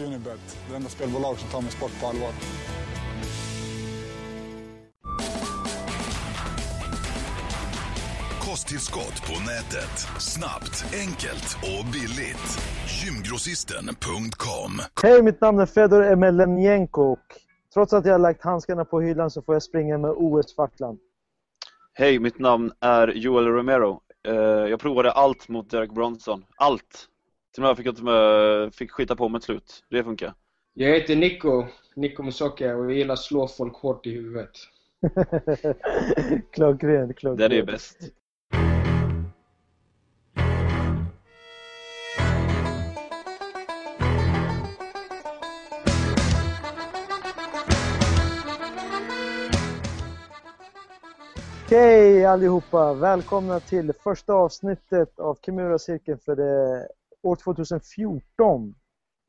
Unibet, det enda spelbolag som tar min sport på allvar. Kosttillskott på nätet. Snabbt, enkelt och billigt. Gymgrossisten.com Hej, mitt namn är Fedor Emelianenko och trots att jag har lagt handskarna på hyllan så får jag springa med OS-facklan. Hej, mitt namn är Joel Romero. Eh, Jag provade allt mot Derek Bronson. Allt! Till och med fick jag inte med, fick skita på mig till slut. Det funkar. Jag heter Nico, Nico Musoka och jag gillar att slå folk hårt i huvudet. klockrent, klockrent. Den är bäst. Okej allihopa, välkomna till första avsnittet av Kimura-cirkeln för det, år 2014.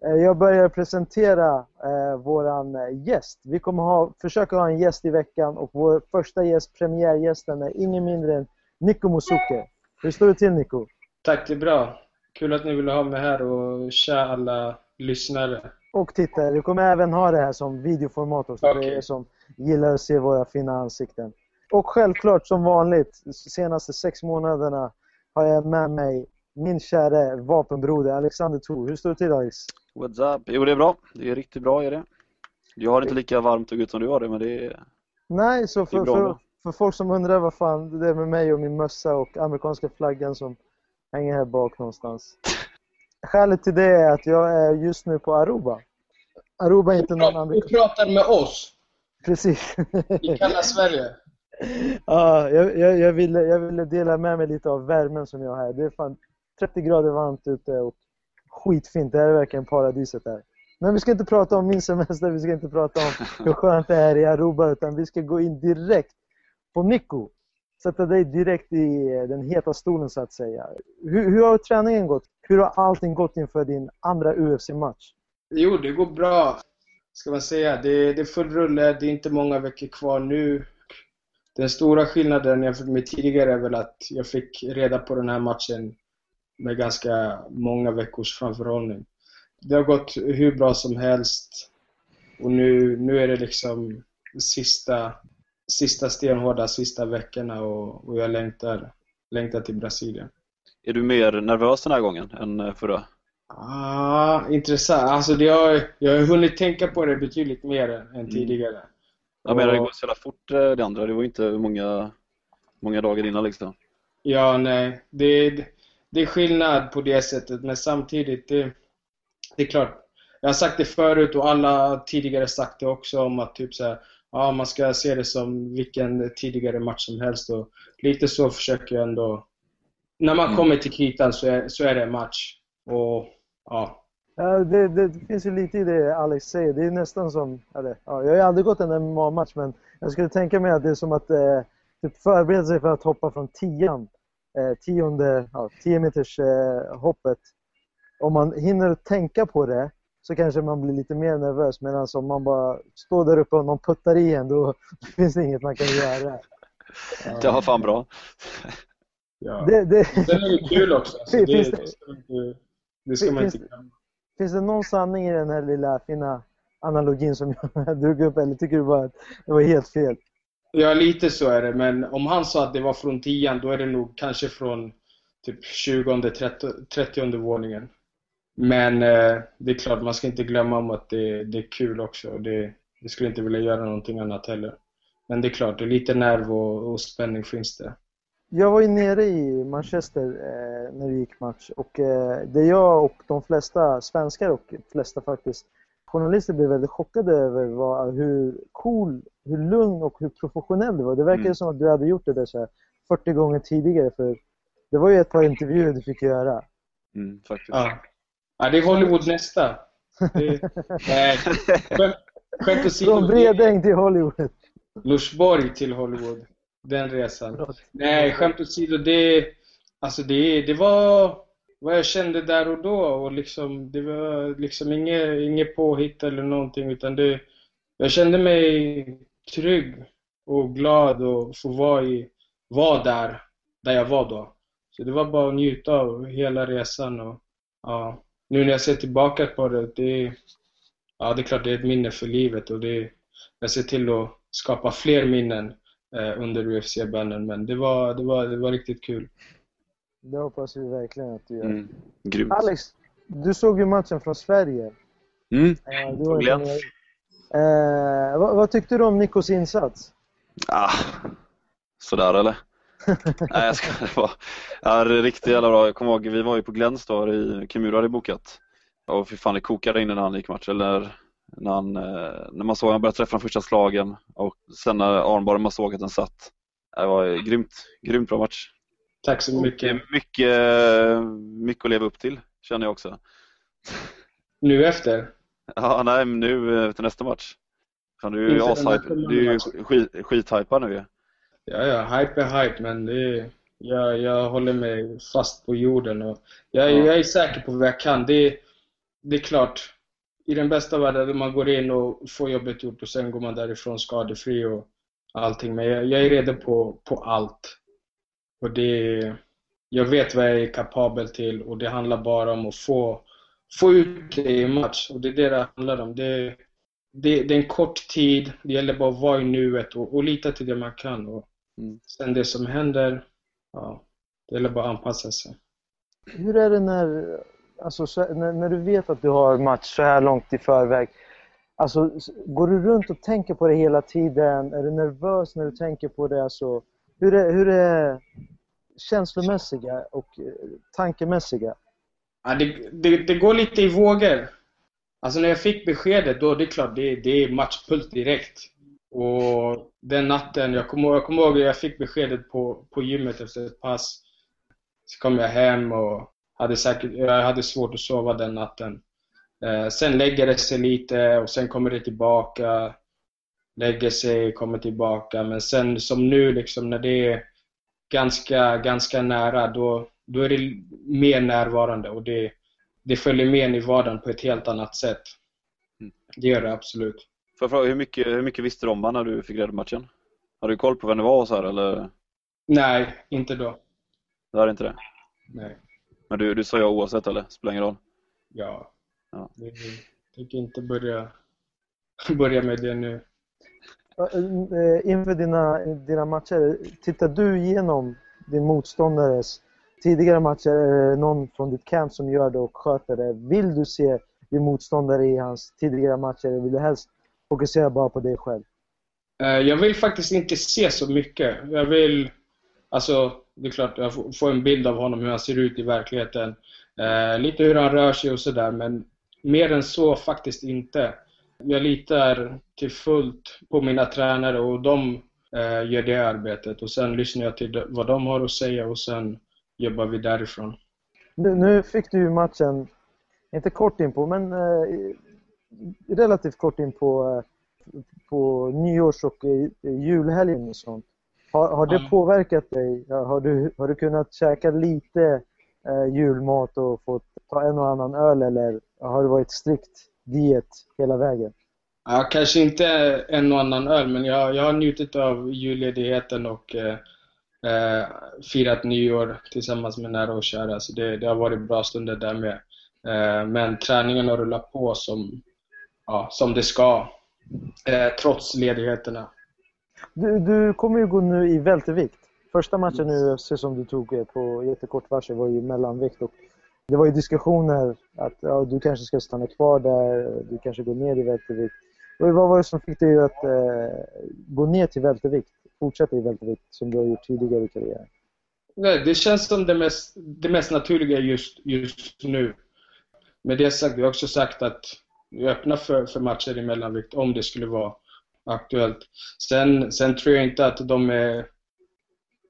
Eh, Jag börjar presentera eh, våran eh, gäst. Vi kommer ha, försöka ha en gäst i veckan och vår första gäst, premiärgästen, är ingen mindre än Nico Musuke. Hur står det till Nico? Tack, det är bra. Kul att ni ville ha mig här och tja alla lyssnare. Och tittare. Vi kommer även ha det här som videoformat också för Okej. er som gillar att se våra fina ansikten. Och självklart som vanligt, de senaste sex månaderna har jag med mig min kära vapenbroder Alexander Thor. Hur står det till Alex? What's up? Jo, det är bra. Det är riktigt bra är det. Jag har inte lika varmt och gött som du har det, men det är... Nej, så för, bra för, för folk som undrar vad fan det är med mig och min mössa och amerikanska flaggan som hänger här bak någonstans. Skälet till det är att jag är just nu på Aruba. Aruba är inte någon Du amerikan... pratar med oss. Precis. Vi kallar Sverige. Ja, jag, jag, jag, ville, jag ville dela med mig lite av värmen som jag har här. Det är fan 30 grader varmt ute och skitfint. Det här är verkligen paradiset här. Men vi ska inte prata om min semester, vi ska inte prata om hur skönt det är i Aruba, utan vi ska gå in direkt på Nico. Sätta dig direkt i den heta stolen så att säga. Hur, hur har träningen gått? Hur har allting gått inför din andra UFC-match? Jo, det går bra. Ska man säga. Det, det är full rulle. Det är inte många veckor kvar nu. Den stora skillnaden jämfört med tidigare är väl att jag fick reda på den här matchen med ganska många veckors framförhållning. Det har gått hur bra som helst. Och nu, nu är det liksom sista, sista stenhårda sista veckorna och, och jag längtar, längtar till Brasilien. Är du mer nervös den här gången än eh, förra? Ah, intressant. Alltså det har, jag har hunnit tänka på det betydligt mer än, än tidigare. Jag menar, det går så jävla fort eh, det andra. Det var inte många, många dagar innan liksom. Ja, nej. Det, det, är skillnad på det sättet, men samtidigt, det, det är klart. Jag har sagt det förut och alla tidigare sagt det också om att typ så här, ja, man ska se det som vilken tidigare match som helst och lite så försöker jag ändå. När man Mm. kommer till kritan så är, så är det en match. Och ja, Ja, det, det, det finns ju lite i det Alex säger. Det är nästan som, eller, ja, jag har aldrig gått en MMA-match men jag skulle tänka mig att det är som att eh, typ förbereda sig för att hoppa från tian, eh, tionde, ja, 10 meters eh, hoppet. Om man hinner tänka på det så kanske man blir lite mer nervös medan om man bara står där uppe och någon puttar i en då finns det inget man kan göra. Det var fan bra. ja. Det, det, Sen är det kul också. Alltså, det, Finns det, det- ska man inte- det ska man Finns inte glömma. finns det någon sanning i den här lilla fina analogin som jag drog upp eller tycker du bara att det var helt fel? Ja, lite så är det. Men om han sa att det var från tian, då är det nog kanske från typ 20 30, 30 våningen. Men eh, det är klart, man ska inte glömma om att det, det är kul också. Det, jag skulle inte vilja göra någonting annat heller. Men det är klart, det är lite nerv och, och spänning finns det. Jag var ju nere i Manchester eh, när det gick match och eh, det jag och de flesta svenskar och de flesta faktiskt journalister blev väldigt chockade över var hur cool, hur lugn och hur professionell du var. Det verkade Mm. som att du hade gjort det där så här 40 gånger tidigare för det var ju ett par intervjuer du fick göra. Mm, faktiskt. Ja. ja, det är Hollywood nästa. Skämt, skämt åsido. Från Bredäng till Hollywood. Norsborg till Hollywood. Den resan. Förlåt. Nej, skämt åsido. Det, alltså det, det var vad jag kände där och då. Och liksom, det var liksom inget, inget påhitt eller någonting. Utan det, jag kände mig trygg och glad och få vara, i, vara där, där jag var då. Så det var bara att njuta av hela resan. Och, ja, nu när jag ser tillbaka på det, det, ja, det är klart det är ett minne för livet och det, jag ser till att skapa fler minnen eh, under UFC-banden. Men det var, det, var, det var riktigt kul. Det hoppas vi verkligen att du gör. Mm. Grymt. Alex, du såg ju matchen från Sverige. Mm. Eh, du var med. Eh, vad, vad tyckte du om Nikos insats? Ah, sådär eller? Nej jag ska det var ja, riktigt jävla bra. Jag kommer ihåg, vi var ju på Glens då, i Kimura hade bokat. Och fy fan det kokade in när han gick match. Eller när, han, eh, när man såg att han började träffa de första slagen och sen när armbarren man såg att den satt. Det var grymt, grymt bra match. Tack så mycket. Mycket, mycket att leva upp till känner jag också. Nu efter? Ja, nej nu till nästa match. Fan, du är ju ashype. Du är ju skit, skithypad nu ju. Ja, ja, hype är hype, men det är, jag, jag håller mig fast på jorden. Och jag, Ja. jag är säker på vad jag kan. Det, är- det är klart, i den bästa världen, man går in och får jobbet gjort och sen går man därifrån skadefri och allting. Men jag, jag är redo på, på allt. Och det, jag vet vad jag är kapabel till och det handlar bara om att få, få ut det i match. Och det är det det handlar om. Det, det, det är en kort tid, det gäller bara att vara i nuet och, och lita till det man kan. Och Mm. Sen det som händer, ja, det gäller bara att anpassa sig. Hur är det när, alltså, så, när, när du vet att du har match så här långt i förväg? Alltså, går du runt och tänker på det hela tiden? Är du nervös när du tänker på det? Alltså, hur, är, hur är känslomässiga och eh, tankemässiga? Ja, det, det, det går lite i vågor. Alltså när jag fick beskedet, då det är klart, det, det är matchpuls direkt. Och den natten, jag kommer, jag kommer ihåg att jag fick beskedet på, på gymmet efter ett pass. Så kom jag hem och hade säkert, jag hade svårt att sova den natten. Eh, sen lägger det sig lite och sen kommer det tillbaka. Lägger sig, kommer tillbaka. Men sen som nu liksom när det är ganska, ganska nära, då, då är det mer närvarande och det, det följer med in i vardagen på ett helt annat sätt. Mm. Det gör det absolut. Får jag fråga, hur mycket, hur mycket visste du om när du fick reda på matchen? Har du koll på vem det var och så här eller? Nej, inte då. Det är inte det? Nej. Men du, du sa ja oavsett eller? Spelar ingen roll? Ja. Ja. Jag tänker inte börja, börja med det nu. Eh, eh, inför dina, dina matcher, tittar du igenom din motståndares tidigare matcher? Är det någon från ditt camp som gör det och sköter det? Vill du se din motståndare i hans tidigare matcher eller vill du helst fokusera bara på dig själv? Eh, jag vill faktiskt inte se så mycket. Jag vill, alltså det är klart jag får- en bild av honom, hur han ser ut i verkligheten. Lite hur han rör sig och sådär, men mer än så faktiskt inte. Jag litar till fullt på mina tränare och de eh, gör det arbetet. Och sen lyssnar jag till vad de har att säga och sen jobbar vi därifrån. Nu, fick du ju matchen, inte kort in på, men eh, relativt kort in på, eh, på nyårs och eh, julhelgen och sånt. Har, har det Ja. påverkat dig? Har du, har du kunnat käka lite eh, julmat och fått ta en och annan öl eller har det varit strikt diet hela vägen? Ja, kanske inte en och annan öl, men jag, jag har njutit av julledigheten och eh, eh, firat nyår tillsammans med nära och kära. Så det, det har varit bra stunder där med. Eh, men träningen har rullat på som, ja, som det ska, eh, trots ledigheterna. Du, du kommer ju gå nu i vältervikt. Första matchen i UFC som du tog eh, på jättekort varsel var ju mellanvikt och det var ju diskussioner att ja, du kanske ska stanna kvar där, du kanske går ner i vältervikt. Och vad var det som fick dig att eh, gå ner till vältervikt, fortsätta i vältervikt som du har gjort tidigare i karriären? Nej, det känns som det mest, det mest naturliga just, just nu. Med det sagt, vi har också sagt att vi är öppna för, för matcher i mellanvikt om det skulle vara aktuellt. Sen, sen tror jag inte att de, är,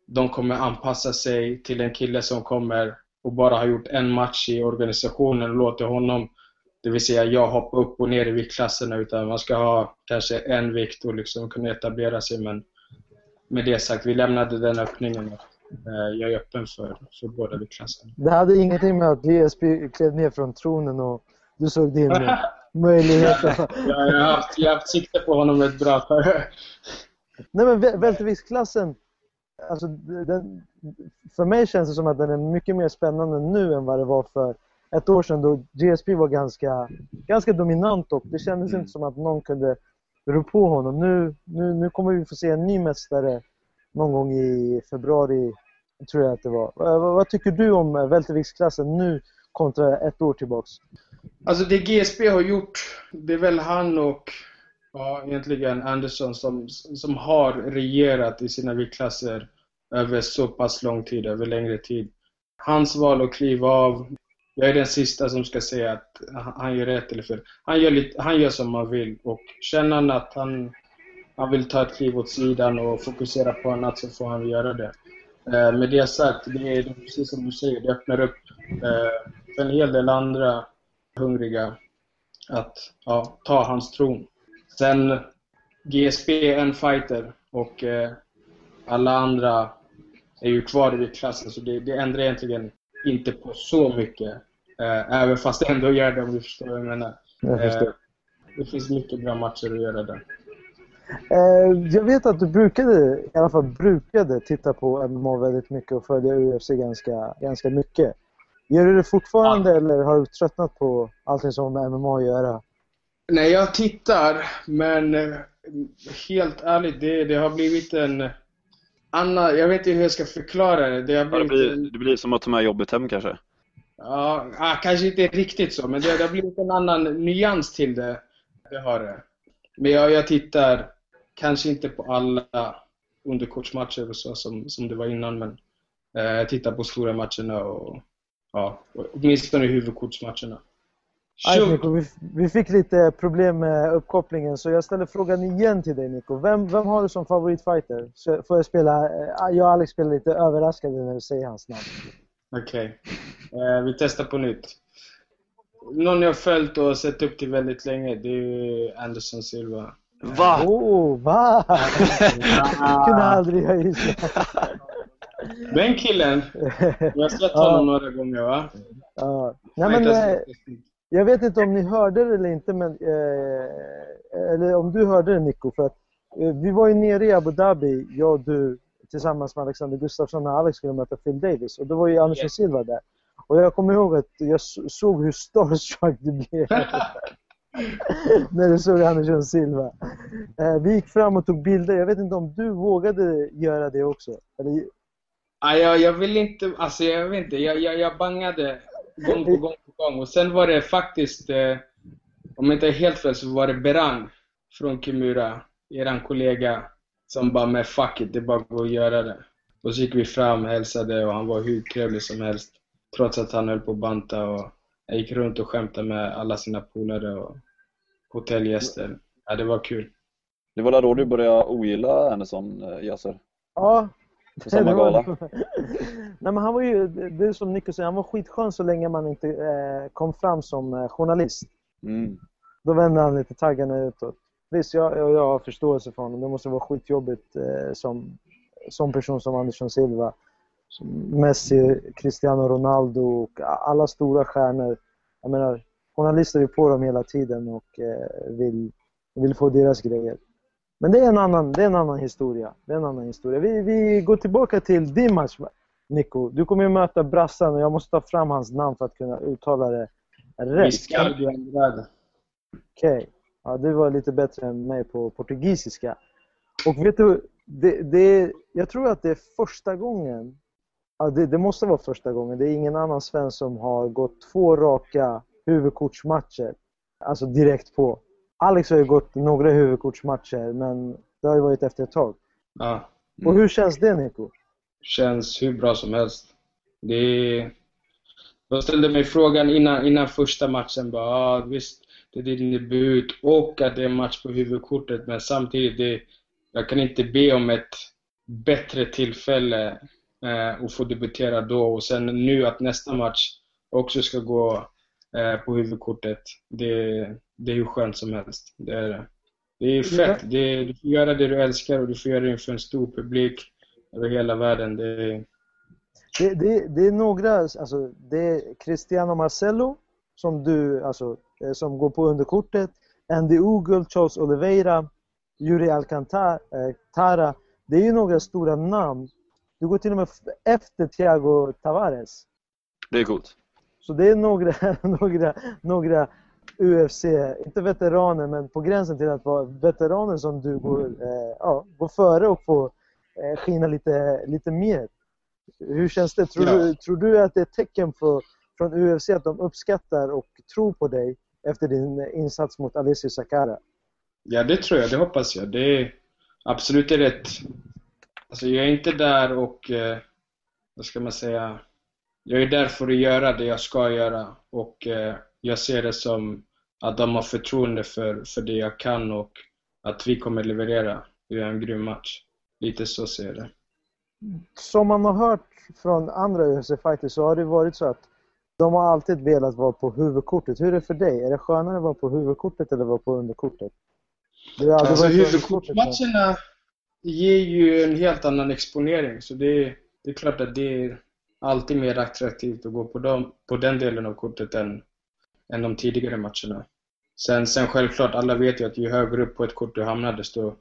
de kommer anpassa sig till en kille som kommer och bara har gjort en match i organisationen och låter honom, det vill säga jag, hoppa upp och ner i viktklasserna utan man ska ha kanske en vikt och liksom kunna etablera sig. Men med det sagt, vi lämnade den öppningen. Eh, Jag är öppen för, för båda viktklasserna. Det hade ingenting med att GSP klev ner från tronen och du såg din möjlighet att... Jag jag har haft, jag har haft sikte på honom ett bra tag. Nej men vä- välterviktsklassen, alltså den, för mig känns det som att den är mycket mer spännande nu än vad det var för ett år sedan då GSP var ganska, ganska dominant och det kändes inte som att någon kunde rå på honom. Nu, nu, nu kommer vi få se en ny mästare någon gång i februari, tror jag att det var. Vad, vad tycker du om välterviktsklassen nu kontra ett år tillbaks? Alltså det GSP har gjort, det är väl han och ja, egentligen Anderson som, som har regerat i sina viktklasser över så pass lång tid, över längre tid. Hans val att kliva av, jag är den sista som ska säga att han gör rätt eller fel. Han gör, lite, han gör som han vill och känner han att han, han vill ta ett kliv åt sidan och fokusera på annat så får han göra det. Eh, med det sagt, det är precis som du säger, det öppnar upp eh, för en hel del andra hungriga att ja, ta hans tron. Sen GSP är en fighter och eh, alla andra är ju kvar i klassen så det, det ändrar egentligen inte på så mycket. Eh, även fast det ändå gör det om du förstår vad jag menar. Jag. Eh, det finns mycket bra matcher att göra där. Jag vet att du brukade, i alla fall brukade, titta på MMA väldigt mycket och följa UFC ganska, ganska mycket. Gör du det fortfarande eller har du tröttnat på allting som har med MMA att göra? Nej, jag tittar, men eh, helt ärligt, det, det har blivit en annan... Jag vet inte hur jag ska förklara det. Det Ja, det, blivit blir, det blir som att ta med jobbet hem kanske. Ja, ah, kanske inte riktigt så, men det, det har blivit en annan nyans till det. Det har det. Men jag, jag tittar kanske inte på alla underkortsmatcher och så som, som det var innan, men eh, jag tittar på stora matcherna och ja, åtminstone huvudkortsmatcherna. Aj! Nico, vi, vi fick lite problem med uppkopplingen så jag ställer frågan igen till dig Nico. Vem, vem har du som favoritfighter? Så får jag spela, eh, jag och Alex spelar lite överraskade när du säger hans namn. Okej. Eh, vi testar på nytt. Någon jag har följt och sett upp till väldigt länge, det är Anderson Silva. Va? Oh, va? kunde aldrig jag gissa. Den killen, jag har sett honom några gånger va? Ja. Nej, men, jag vet inte om ni hörde det eller inte, men, eh, eller om du hörde det Nico. För att, eh, vi var ju nere i Abu Dhabi, jag och du, tillsammans med Alexander Gustafsson när Alex skulle möta Phil Davis. Och då var ju Andersson Yes. Silva där. Och jag kommer ihåg att jag så- såg hur starstruck du blev när du såg Andersson Silva. Eh, vi gick fram och tog bilder. Jag vet inte om du vågade göra det också? Eller, Ja, jag, jag vill inte, alltså jag vet inte, jag, jag, jag bangade gång på gång på gång. Och sen var det faktiskt, eh, om jag inte är helt fel, så var det Berang från Kimura, eran kollega, som bara med fuck it, det är bara att gå och göra det. Och så gick vi fram, hälsade och han var hur trevlig som helst. Trots att han höll på att banta och jag gick runt och skämtade med alla sina polare och hotellgäster. Ja, det var kul. Det var där då du började ogilla Anderson, eh, Yasser? ja, På samma gala? Nej men han var ju, det är som Nico säger, han var skitskön så länge man inte eh, kom fram som eh, journalist. Mm. Då vände han lite taggarna utåt. Visst, jag, jag, jag har förståelse för honom. Det måste vara skitjobbigt eh, som, som person som Andersson Silva. Messi, Cristiano Ronaldo och alla stora stjärnor. Jag menar, journalister är på dem hela tiden och eh, vill, vill få deras grejer. Men det är en annan, det är en annan historia. Det är en annan historia. Vi, vi går tillbaka till din match, Nico. Du kommer ju möta brassan och jag måste ta fram hans namn för att kunna uttala det rätt. De Andrade. Okej. Ja, du var lite bättre än mig på portugisiska. Och vet du, det, det, jag tror att det är första gången, ja, det, det måste vara första gången, det är ingen annan svensk som har gått två raka huvudkortsmatcher. Alltså direkt på. Alex har ju gått några huvudkortsmatcher, men det har ju varit efter ett tag. Ja. Och hur känns det Nico? känns hur bra som helst. Det. Jag ställde mig frågan innan, innan första matchen. Bara, ah, visst, det är din debut och att det är en match på huvudkortet. Men samtidigt, det, jag kan inte be om ett bättre tillfälle eh, att få debutera då. Och sen nu att nästa match också ska gå eh, på huvudkortet. Det, det är hur skönt som helst. Det är, det. det är fett. Det, du får göra det du älskar och du får göra det inför en stor publik över hela världen. Det, Det, det, det är några, alltså det är Cristiano Marcello som du, alltså, eh, som går på underkortet. Andy Ogle, Charles Oliveira, Yuri Alcantara. Det är ju några stora namn. Du går till och med efter Thiago Tavares. Det är coolt. Så det är några, några, några UFC, inte veteraner, men på gränsen till att vara veteraner som du går, eh, ja, går före och får eh, skina lite, lite mer. Hur känns det? Tror, Ja. du, tror du att det är ett tecken på, från UFC att de uppskattar och tror på dig efter din insats mot Alessio Sakara? Ja, det tror jag. Det hoppas jag. Det är absolut är rätt. Alltså, jag är inte där och, eh, vad ska man säga, jag är där för att göra det jag ska göra och eh, jag ser det som att de har förtroende för, för det jag kan och att vi kommer leverera och göra en grym match. Lite så ser jag det. Som man har hört från andra UFC-fighters så har det varit så att de har alltid velat vara på huvudkortet. Hur är det för dig? Är det skönare att vara på huvudkortet eller vara på underkortet? Du Alltså huvudkortsmatcherna ger ju en helt annan exponering så det är, det är klart att det är alltid mer attraktivt att gå på, dem, på den delen av kortet än, än de tidigare matcherna. Sen, sen självklart, alla vet ju att ju högre upp på ett kort du hamnar desto,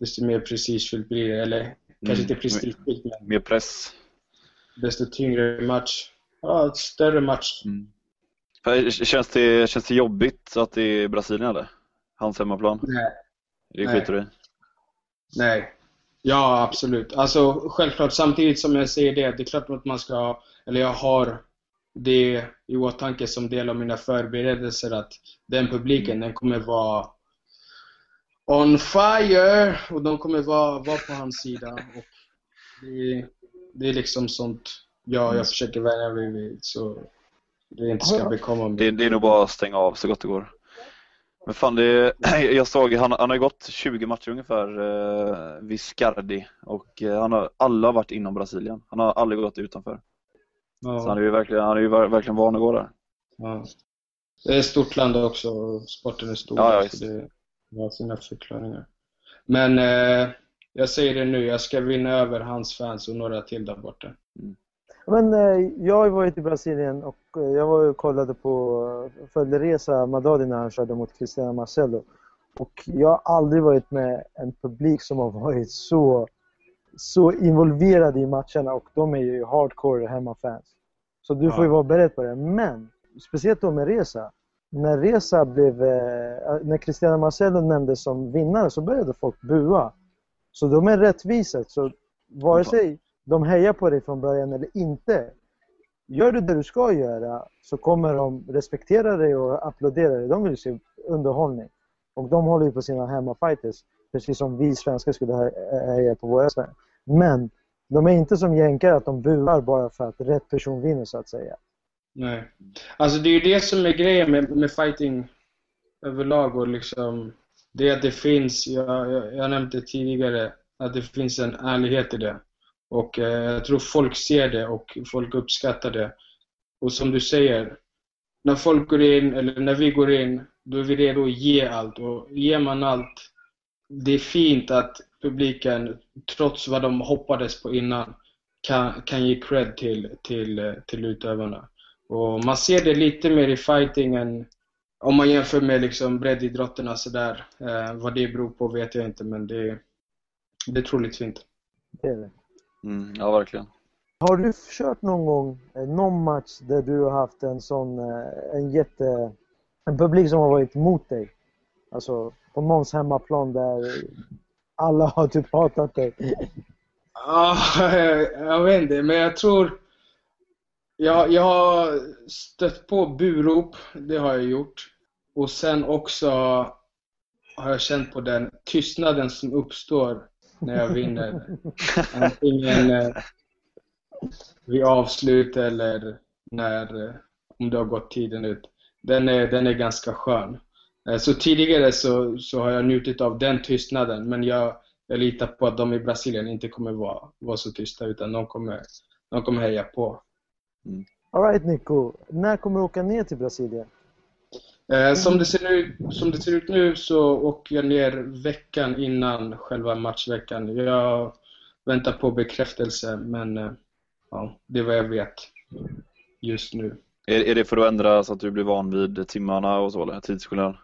desto mer prestigefyllt blir det. Eller kanske inte prestigefyllt men Mer press. desto tyngre match. Ja, större match. För- Känns det, känns det jobbigt att det är Brasilien eller? Hans hemmaplan? Nej. Det Nej. skiter du i. Nej. Ja, absolut. Alltså självklart, samtidigt som jag säger det, det är klart att man ska eller jag har det i åtanke som del av mina förberedelser att den publiken, den kommer vara on fire och de kommer vara, vara på hans sida. Och det, det är liksom sånt jag, jag försöker värja mig vid så det inte ska bekomma mig. Det, det är nog bara att stänga av så gott det går. Men fan, det, jag såg, han, han har ju gått 20 matcher ungefär, eh, Viscardi. Och eh, han har, alla varit inom Brasilien. Han har aldrig gått utanför. Så han är ju verkligen, han är ju ver- verkligen van att gå där. Ja. Det är ett stort land också sporten är stor. Ja, ja, så det har sina förklaringar. Men eh, jag säger det nu, jag ska vinna över hans fans och några till där borta. Men eh, jag har varit i Brasilien och eh, jag var och kollade på, eh, följde Reza Madadi när han körde mot Cristiano Marcello. Och jag har aldrig varit med en publik som har varit så, så involverad i matcherna och de är ju hardcore hemmafans. Så du får ju Ja. vara beredd på det. Men, speciellt då med Reza. När Reza blev, eh, när Cristiano Marcello nämndes som vinnare så började folk bua. Så de är rättvisa. Så vare sig de hejar på dig från början eller inte. Gör du det du ska göra så kommer de respektera dig och applådera dig. De vill se underhållning. Och de håller ju på sina hemmafighters. Precis som vi svenskar skulle he- heja på våra svenskar. Men de är inte som jänkare att de buar bara för att rätt person vinner så att säga. Nej. Alltså det är ju det som är grejen med, med fighting överlag och liksom det är att det finns, jag, jag, jag nämnde tidigare, att det finns en ärlighet i det. Och eh, jag tror folk ser det och folk uppskattar det. Och som du säger, när folk går in, eller när vi går in, då är vi redo att ge allt. Och ger man allt, det är fint att publiken, trots vad de hoppades på innan, kan, kan ge cred till, till, till utövarna. Och man ser det lite mer i fighting än om man jämför med liksom breddidrotterna sådär. Eh, vad det beror på vet jag inte men det, det är otroligt fint. Det är det. Mm, ja, verkligen. Har du kört någon gång eh, någon match där du har haft en sån, eh, en jätte, en publik som har varit emot dig? Alltså på någons hemmaplan där alla har typ hatat dig. Ja, jag vet inte, men jag tror... Jag, jag har stött på burop, det har jag gjort. Och sen också har jag känt på den tystnaden som uppstår när jag vinner. Antingen eh, vid avslut eller när, eh, om det har gått tiden ut. Den är, den är ganska skön. Eh, Så tidigare så, så har jag njutit av den tystnaden, men jag, jag litar på att de i Brasilien inte kommer vara, vara så tysta utan de kommer, de kommer heja på. Alright Nico, när kommer du åka ner till Brasilien? Eh, som, det ser ut, som det ser ut nu så åker jag ner veckan innan själva matchveckan. Jag väntar på bekräftelse men eh, ja, det är vad jag vet just nu. Är, är det för att ändra så att du blir van vid timmarna och så eller? Tidsskillnad?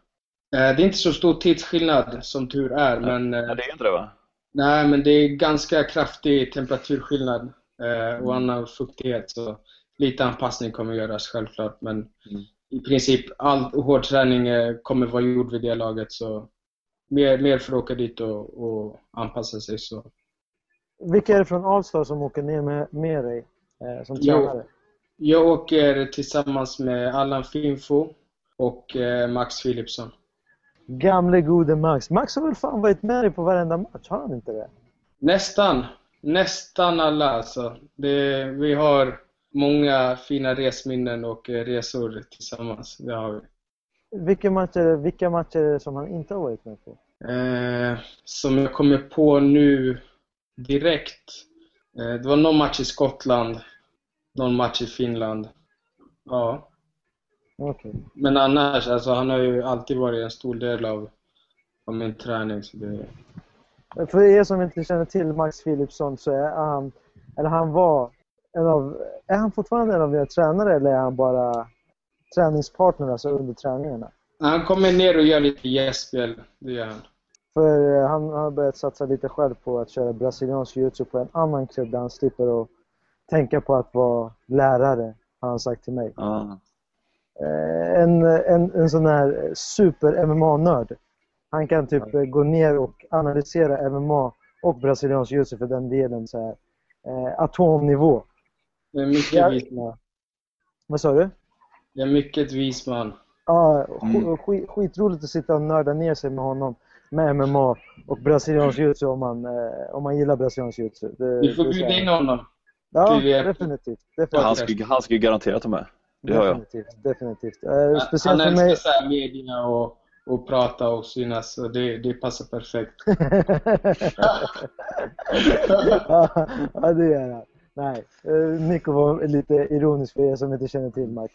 Eh, det är inte så stor tidsskillnad som tur är men, eh, Nej, det är inte det va? nej, men det är ganska kraftig temperaturskillnad eh, och annan fuktighet. Så lite anpassning kommer göras självklart, men Mm. i princip all hård träning eh, kommer vara gjord vid det laget. Så mer, mer för att åka dit och, och anpassa sig. Så. Vilka är det från Allstar som åker ner med, med dig eh, som tränare? Jag åker tillsammans med Allan Finfo och eh, Max Philipsson. Gamle gode Max. Max har väl fan varit med dig på varenda match, har han inte det? Nästan. Nästan alla alltså. Det, vi har många fina resminnen och eh, resor tillsammans. Det har vi. Vilka matcher, vilka matcher är det som han inte har varit med på? Eh, som jag kommer på nu direkt. Eh, det var någon match i Skottland. Någon match i Finland. Ja. Okej. Men annars, alltså han har ju alltid varit en stor del av, av min träning. Så det, För er som inte känner till Max Philipsson så är han, eller han var en av, är han fortfarande en av era tränare eller är han bara träningspartner alltså under träningarna? han kommer ner och gör lite gästspel. Det gör han. För eh, han har börjat satsa lite själv på att köra brasiliansk jiu-jitsu på en annan klubb där han slipper att tänka på att vara lärare, har han sagt till mig. Ja. Eh, En, en, en sån här super-MMA-nörd. Han kan typ eh, gå ner och analysera MMA och brasiliansk jiu-jitsu för den delen så här, eh, atomnivå. Det är mycket Ja. vis man. Vad sa du? Det är mycket vis man. Ja, sk- Mm. skit, skitroligt att sitta och nörda ner sig med honom med MMA och brasiliansk jiu-jitsu om man, eh, om man gillar brasiliansk jiu-jitsu. Det- Vi får bjuda in honom. Ja, det. definitivt. Ja, Definitivt. han, skulle, han skulle garanterat vara med. Det hör jag. definitivt, definitivt. Eh, Han speciellt för älskar mig. media och, och prata och synas. Så det, det passar perfekt. ja, ja, det gör han. Nej, eh, Nico var lite ironisk för er som inte känner till Max.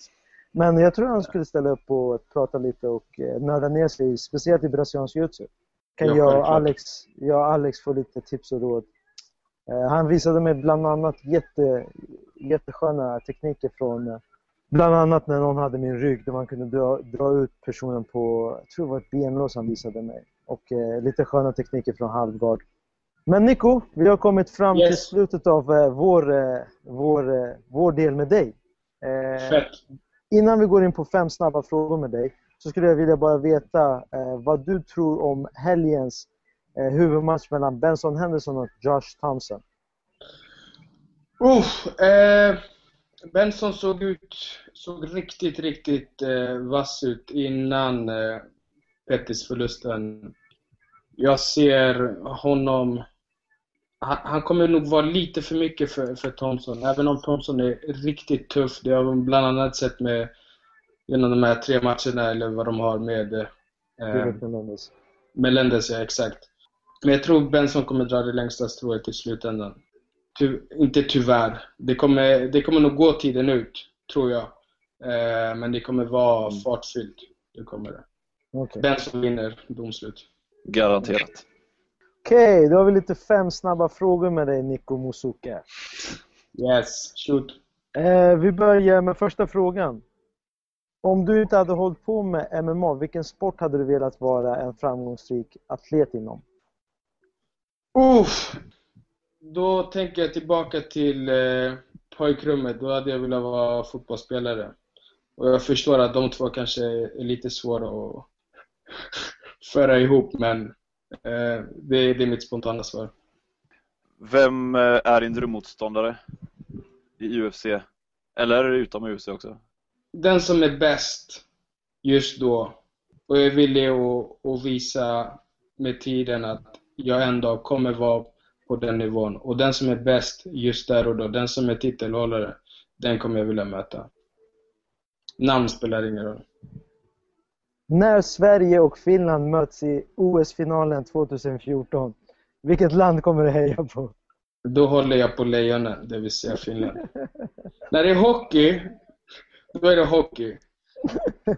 Men jag tror han skulle ställa upp och prata lite och eh, nörda ner sig, speciellt i brasiliansk jiu-jitsu. Kan Ja, jag, och. Alex, jag och Alex få lite tips och råd. Eh, Han visade mig bland annat jätte, jättesköna tekniker från Bland annat när någon hade min rygg där man kunde dra, dra ut personen på, jag tror det var ett benlås han visade mig. Och eh, lite sköna tekniker från halvgard. Men Nico, vi har kommit fram Yes. till slutet av eh, vår, eh, vår, eh, vår del med dig. Eh, Fett. innan vi går in på fem snabba frågor med dig så skulle jag vilja bara veta eh, vad du tror om helgens huvudmatch mellan Benson Henderson och Josh Thompson. Uh, Benson såg ut, såg riktigt, riktigt eh, vass ut innan eh, Pettis-förlusten. Jag ser honom... Han, han kommer nog vara lite för mycket för, för Thompson, även om Thompson är riktigt tuff. Det har vi bland annat sett med genom de här tre matcherna, eller vad de har med eh, David Menendez. Melendez, ja exakt. Men jag tror Benson kommer dra det längsta strået i slutändan. Ty, inte tyvärr. Det kommer, det kommer nog gå tiden ut, tror jag. Eh, men det kommer vara fartfyllt. Det kommer det. Okej, Benson vinner domslut. Garanterat. Okej, då har vi lite fem snabba frågor med dig Nico Musuke. Yes, shoot. Eh, vi börjar med första frågan. Om du inte hade hållit på med MMA, vilken sport hade du velat vara en framgångsrik atlet inom? Uff. Då tänker jag tillbaka till eh, pojkrummet. Då hade jag velat vara fotbollsspelare. Och jag förstår att de två kanske är lite svåra att föra ihop, men eh, det, det är mitt spontana svar. Vem eh, är din drömmotståndare i UFC? Eller utom UFC också? Den som är bäst just då och är villig att, att visa med tiden att jag ändå kommer vara på den nivån. Och den som är bäst just där och då, den som är titelhållare, den kommer jag vilja möta. Namn spelar ingen roll. När Sverige och Finland möts i OS-finalen 2014, vilket land kommer du heja på? Då håller jag på lejonen, det vill säga Finland. När det är hockey, då är det hockey.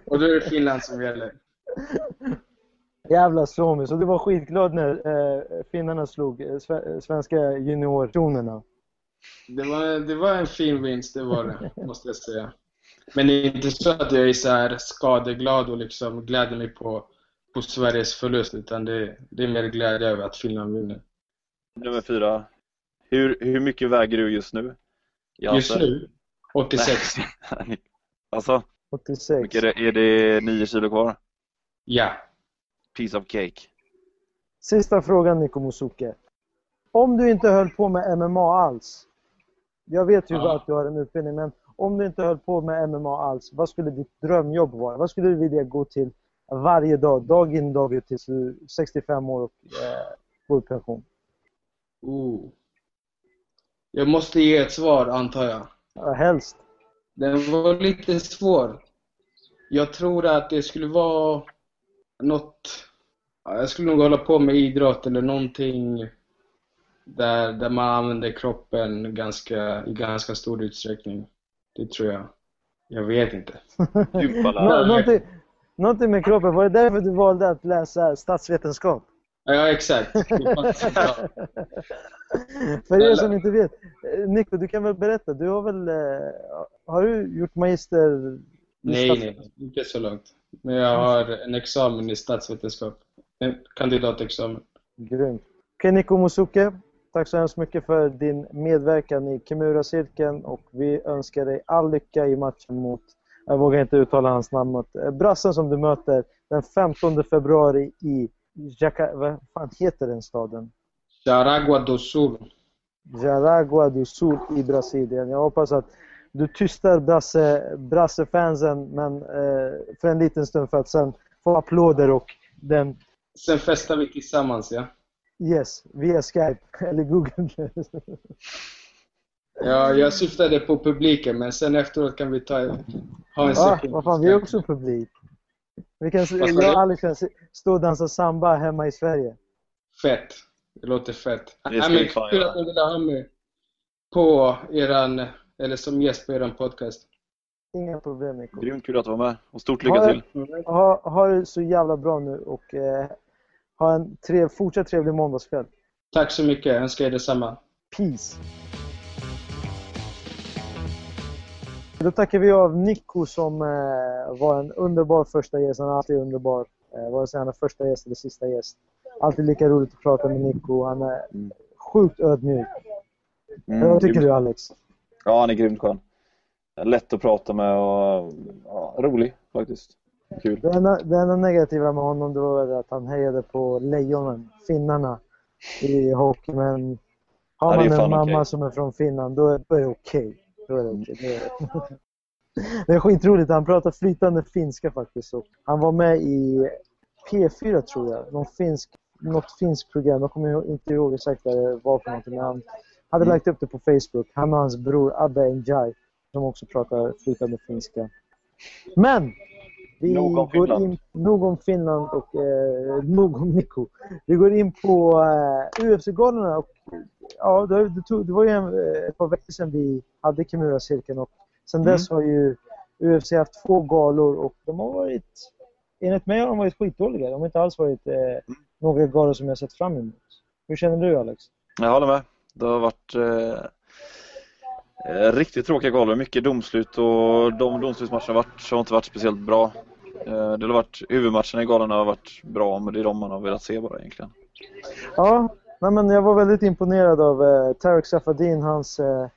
Och då är det Finland som gäller. Jävla Suomi, så du var skitglad när eh, finnarna slog eh, sve- svenska juniortronerna. Det var, det var en fin vinst, det var det, måste jag säga. Men det är inte så att jag är så här skadeglad och liksom gläder mig på, på Sveriges förlust, utan det, det är mer glädje över att Finland vinner. Nummer fyra. Hur, hur mycket väger du just nu? I Just nu, 86. alltså, 86. mycket är det, är det 9 kilo kvar? Ja. Piece of cake. Sista frågan Niko Musuke. Om du inte höll på med MMA alls. Jag vet ju Ja. att du har en utbildning, men om du inte höll på med MMA alls, vad skulle ditt drömjobb vara? Vad skulle du vilja gå till varje dag, dag in dag ut tills du är 65 år och eh, går i pension? Ooh. Jag måste ge ett svar, antar jag. Ja, helst. Den var lite svår. Jag tror att det skulle vara något... Ja, jag skulle nog hålla på med idrott eller någonting där, där man använder kroppen ganska, i ganska stor utsträckning. Det tror jag. Jag vet inte. Nå- lärare. någonting, någonting med kroppen. Var det därför du valde att läsa statsvetenskap? Ja, exakt. För er som inte vet, eh, Nico, du kan väl berätta? Du har väl... eh, Har du gjort magister? Nej, nej. Inte så långt. Men jag har en examen i statsvetenskap. En kandidatexamen. Grymt. Okej, Nico Musuke. Tack så hemskt mycket för din medverkan i Kimura-cirkeln och vi önskar dig all lycka i matchen mot, jag vågar inte uttala hans namn, mot eh, brassen som du möter den 15 februari i Jaca... Vad fan heter den staden? Charagua do Sul. Jaraguá do Sul i Brasilien. Jag hoppas att du tystar brasse, brassefansen men, eh, för en liten stund för att sen få applåder och den Sen festar vi tillsammans, ja. Yes, via Skype eller Google. Ja, jag syftade på publiken, men sen efteråt kan vi ta, ha en Ja, session. vad fan, vi är också publik. Vi kan, jag och Alex kan stå och dansa samba hemma i Sverige. Fett. Det låter fett. Det Nej, ska men kul att ni ville ha mig på eran, eller som gäst på eran podcast. Inga problem Nico. Grymt kul att du var med. Och stort lycka Ha, till. ha, ha det så jävla bra nu och eh, ha en trev, fortsatt trevlig måndagskväll. Tack så mycket. Jag önskar er detsamma. Peace! Då tackar vi av Nico som eh, var en underbar första gäst. Han är alltid underbar. Eh, vare sig han är första gäst eller sista gäst. Alltid lika roligt att prata med Nico. Han är Mm. sjukt ödmjuk. Mm, Vad tycker du Alex? Ja, han är grymt skön. Lätt att prata med och ja, rolig faktiskt. Kul. Det enda, det enda negativa med honom det var att han hejade på lejonen, finnarna, i hockey. Men har man en mamma okej. som är från Finland, då är, då är det okej. Är det okej. Det, är- skitroligt. Han pratar flytande finska faktiskt. Och han var med i P4 tror jag. Någon finsk, något finskt program. Jag kommer inte ihåg exakt vad det var för någonting. Men han hade Mm. lagt upp det på Facebook. Han och hans bror Abbe Njai. Som också pratar flytande finska. Men! Vi Nog om går Finland. in, nog om Finland och eh, nog om Nico. Vi går in på eh, UFC-galorna. och Ja, det, det, tog, det var ju en, eh, ett par veckor sedan vi hade Kimura-cirkeln och sen Mm. dess har ju UFC haft två galor och de har varit, enligt mig har de varit skitdåliga. De har inte alls varit eh, några galor som jag sett fram emot. Hur känner du Alex? Jag håller med. Det har varit eh, eh, riktigt tråkiga galor. Mycket domslut och de domslutsmatcherna har, varit, har inte varit speciellt bra. Eh, det har varit, huvudmatcherna i galorna har varit bra men det är de man har velat se bara egentligen. Ja, nej, men jag var väldigt imponerad av eh, Tarek Safadin, hans eh,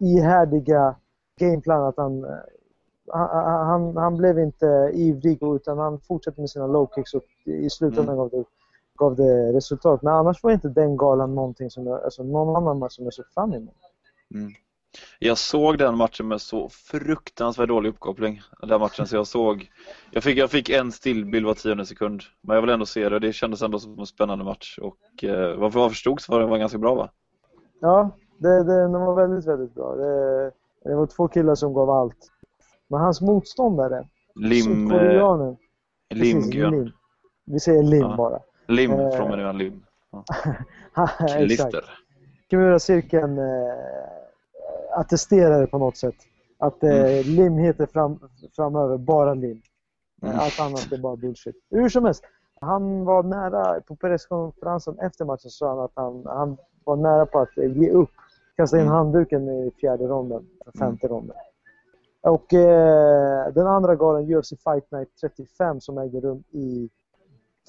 ihärdiga gameplan. Att han, eh, han, han, han blev inte ivrig utan han fortsatte med sina low kicks och i slutändan Mm. gav, det, gav det resultat. Men annars var inte den galan någonting som jag, alltså någon annan match som jag såg fram emot. Jag såg den matchen med så fruktansvärt dålig uppkoppling. Den matchen så jag såg jag fick, jag fick en stillbild var tionde sekund men jag vill ändå se det. Det kändes ändå som en spännande match och eh, vad jag förstod så var den var ganska bra va? Ja, det, det, den var väldigt, väldigt bra. Det, det var två killar som gav allt. Men hans motståndare, Lim, eh, koreanen, Lim, precis. Lim. Vi säger Lim Ja. bara. Lim Eh, från menyn Lim. Exakt. Lister. Kimura-cirkeln eh, attesterar det på något sätt. Att eh, Mm. lim heter fram, framöver bara lim. Eh, Mm. Allt annat är bara bullshit. Hur som helst, han var nära, på presskonferensen efter matchen sa han att han, han var nära på att eh, ge upp. Kasta in Mm. handduken i fjärde ronden, femte ronden. Och eh, den andra galan, UFC Fight Night 35 som ägde rum i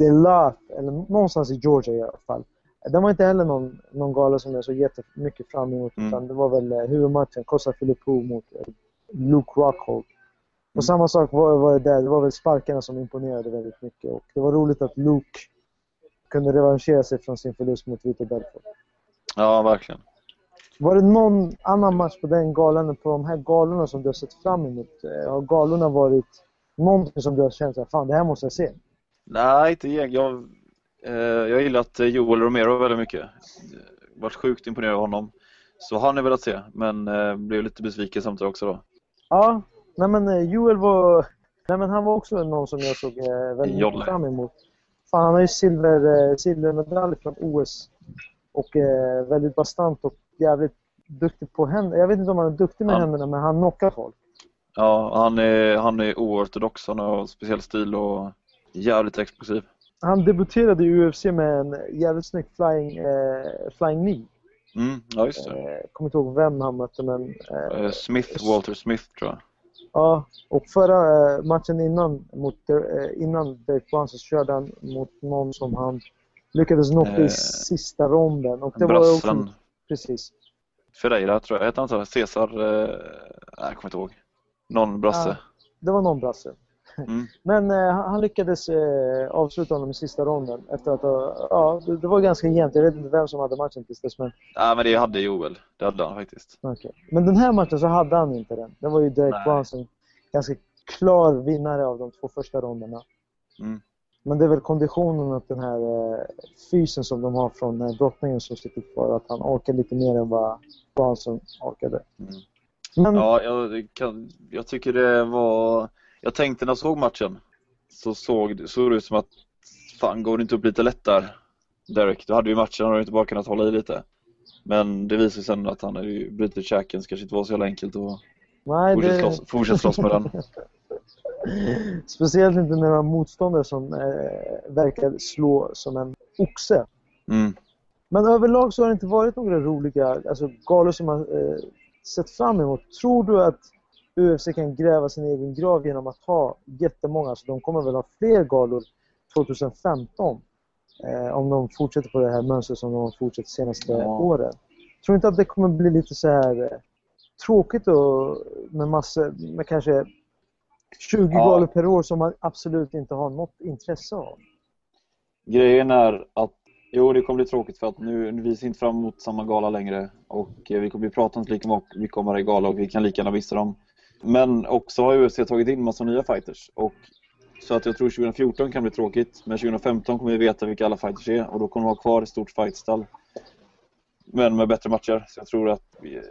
Delath, eller någonstans i Georgia i alla fall. Den var inte heller någon, någon gala som jag såg jättemycket fram emot Mm. utan det var väl eh, huvudmatchen, Kosta Filippo mot eh, Luke Rockhold. Och samma sak var, var det där. Det var väl sparkarna som imponerade väldigt mycket. Och det var roligt att Luke kunde revanschera sig från sin förlust mot Vito Belfort. Ja, verkligen. Var det någon annan match på den galan på de här galorna som du har sett fram emot? Eh, Har galorna varit någonting som du har känt att fan det här måste jag se? Nej, inte gäng. Jag, eh, jag gillat eh, Joel Romero väldigt mycket. Varit sjukt imponerad av honom. Så han är velat se, men eh, blev lite besviken samtidigt också då. Ja, nej men eh, Joel var... Nej men han var också någon som jag såg eh, väldigt Jolle. fram emot. Fan, han har ju silver, eh, silvermedalj från OS. Och eh, väldigt bastant och jävligt duktig på händerna. Jag vet inte om han är duktig med Han- händerna men han knockar folk. Ja, han är, han är oortodox, han har speciell stil och jävligt explosiv. Han debuterade i UFC med en jävligt snygg flying, eh, flying knee. Mm, ja, just det. Eh, kommer inte ihåg vem han mötte men... Eh, Eh, Smith, Walter Smith tror jag. Ja, och förra eh, matchen innan, mot, eh, innan Brunson så körde han mot någon som han lyckades knocka i sista ronden. Och det var också, precis. Ferreira tror jag, hette han så? Cesar? Eh, jag kommer inte ihåg. Någon brasse. Ja. Det var någon brasse. Mm. Men eh, han lyckades eh, avsluta honom i sista ronden efter att ha, ja, det, det var ganska jämnt. Jag vet inte vem som hade matchen tills dess men, Nej, men det hade Joel. Det hade han faktiskt. okej. men den här matchen så hade han inte den. Det var ju Derek. Brunson ganska klar vinnare av de två första ronderna. Mm. Men det är väl konditionen och den här eh, fysen som de har från eh, brottningen som sitter kvar. Att han orkar lite mer än vad Brunson orkade. Mm. Men Ja, jag, kan, jag tycker det var... Jag tänkte när jag såg matchen så såg, såg det ut som att fan, går det inte upp lite lätt där, Derek? Du hade ju matchen och du inte bara kunnat hålla i lite. Men det visar sig sen att han hade ju brutit käken så kanske inte var så jävla enkelt att nej, fortsätta det, slåss, fortsätta slåss med den. speciellt inte när har motståndare som eh, verkar slå som en oxe. Mm. Men överlag så har det inte varit några roliga alltså, galor som man eh, sett fram emot. Tror du att UFC kan gräva sin egen grav genom att ha jättemånga? Alltså, de kommer väl ha fler galor 2015 eh, om de fortsätter på det här mönstret som de har fortsatt de senaste Ja. åren. Tror inte att det kommer bli lite så här eh, tråkigt och med massor, med kanske 20 Ja. galor per år som man absolut inte har något intresse av? Grejen är att Jo, det kommer bli tråkigt för att nu, vi ser inte fram emot samma gala längre och eh, vi kommer vi pratar inte lika mycket om varje gala och vi kan lika gärna missa dem. Men också har UFC tagit in massa nya fighters och så att jag tror 2014 kan bli tråkigt men 2015 kommer vi veta vilka alla fighters är och då kommer de ha kvar ett stort fightstall. Men med bättre matcher. Så jag tror att vi-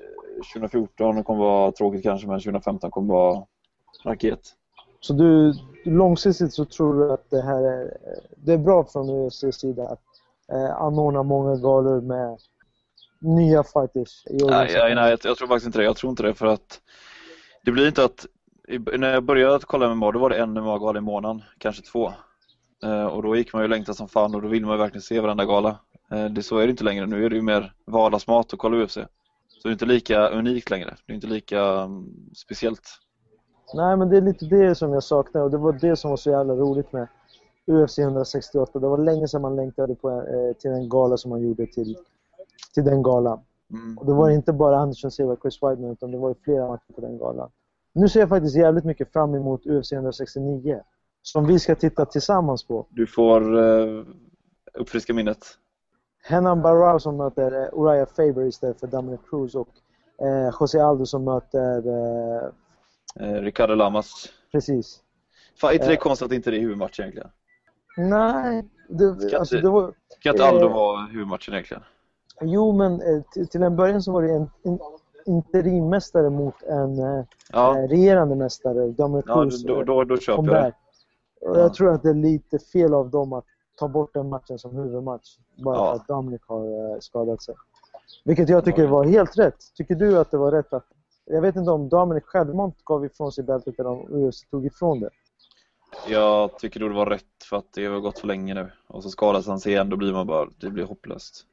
2014 kommer vara tråkigt kanske men 2015 kommer vara raket. Så du, långsiktigt så tror du att det här är, det är bra från UFCs sida att eh, anordna många galor med nya fighters i Nej, nej, nej jag, jag tror faktiskt inte det. Jag tror inte det för att det blir inte att när jag började att kolla MMA då var det en MMA-gala i månaden, kanske två. Eh, och då gick man ju längta som fan och då vill man ju verkligen se varenda gala. Eh, det, så är det inte längre. Nu är det ju mer vardagsmat att kolla UFC. Så det är inte lika unikt längre. Det är inte lika mm, speciellt. Nej, men det är lite det som jag saknar och det var det som var så jävla roligt med UFC 168. Det var länge sedan man längtade på, eh, till en gala som man gjorde till, till den galan. Mm. Och det var inte bara Anderson Silva och Chris Weidman utan det var ju flera matcher på den galan. Nu ser jag faktiskt jävligt mycket fram emot UFC 169. Som vi ska titta tillsammans på. Du får eh, uppfriska minnet. Henan Barrow som möter eh, Uriah Faber istället för Dominic Cruz och eh, José Aldo som möter... Eh, Eh, Ricardo Lamas. precis. Fan, inte det konstigt att inte det är huvudmatch egentligen? Nej, det, Ska alltså, det var... Ska inte Aldo vara huvudmatchen egentligen? Jo, men till, till en början så var det en, en interimmästare mot en eh, Ja, eh, regerande mästare, Dominic ja Cruz. då, då, då köper jag det. Ja. jag tror att det är lite fel av dem att ta bort den matchen som huvudmatch. Bara Ja. för att Dominic har eh, skadat sig. Vilket jag tycker var helt rätt. Tycker du att det var rätt att... Jag vet inte om Dominic självmant gav ifrån sig bältet eller om UFC tog ifrån det. Jag tycker då det var rätt för att det har gått för länge nu. Och så skadas han sig igen, då blir man bara, det blir hopplöst.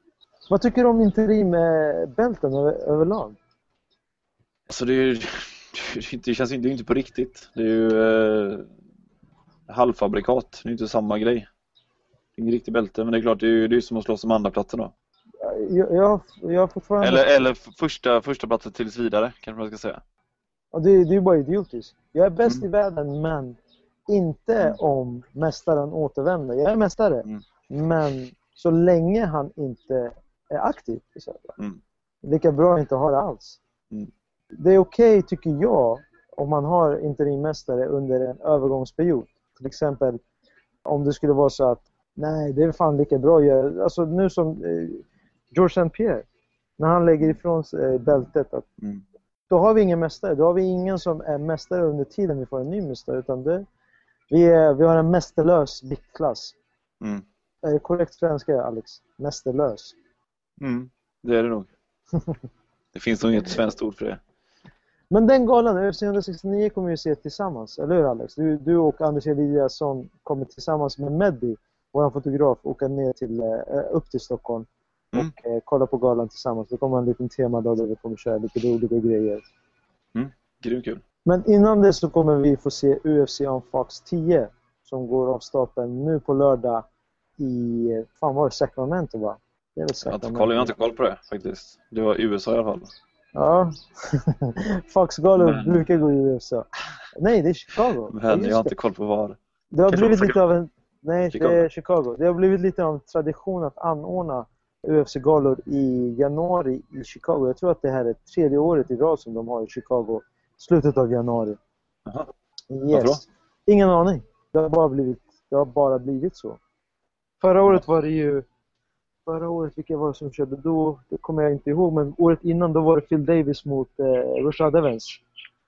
Vad tycker du om interimbälten över, överlag? Alltså det, är, det känns inte, det är inte på riktigt. Det är ju eh, halvfabrikat, det är inte samma grej. Det är ingen riktig bälte, men det är klart, det är ju det är som att slåss om andra platsen då. Jag, jag, jag fortfarande... Eller, eller första, första platsen tills vidare, kanske man ska säga. Och det, det är ju bara idiotiskt. Jag är bäst i världen, men inte om mästaren återvänder. Jag är mästare, Mm. men så länge han inte är aktiv i södra. Mm. Lika bra att inte ha det alls. Mm. Det är okej, tycker jag, om man har interimmästare under en övergångsperiod. Till exempel om det skulle vara så att nej, det är fan lika bra att göra. Alltså nu som eh, George St. Pierre, när han lägger ifrån sig eh, bältet, att Mm. då har vi ingen mästare. Då har vi ingen som är mästare under tiden vi får en ny mästare. Utan det, vi, är, vi har en mästerlös viktklass. Mm. Är det korrekt svenska, Alex? Mästerlös. Mm. Det är det nog. Det finns nog inget svenskt ord för det. Men den galan, UFC 169 kommer vi se tillsammans, eller hur Alex? Du, du och Anders Eliasson kommer tillsammans med Meddi, vår fotograf, åka ner till, eh, upp till Stockholm Mm. och eh, kolla på galan tillsammans. Det kommer en liten temadag där vi kommer köra lite roliga grejer. Grymt kul. Men innan det så kommer vi få se UFC on Fox 10 som går av stapeln nu på lördag i, fan var det Sacramento va? Det är väl Sacramento. koll, jag har inte koll på det faktiskt. Det var USA i alla fall. Ja. Fox-galor Men- brukar gå i USA. Nej, det är Chicago. Men jag har inte koll på var. Det har blivit lite av en... Nej, Chicago. det är Chicago. Det har blivit lite av en tradition att anordna UFC-galor i januari i Chicago. Jag tror att det här är tredje året i rad som de har i Chicago. Slutet av januari. Jaha. Yes. då? Ingen aning. Det har, bara blivit, det har bara blivit så. Förra året var det ju... Förra året, vilka var det som körde då? Det kommer jag inte ihåg, men året innan då var det Phil Davis mot eh, Rashad Evans.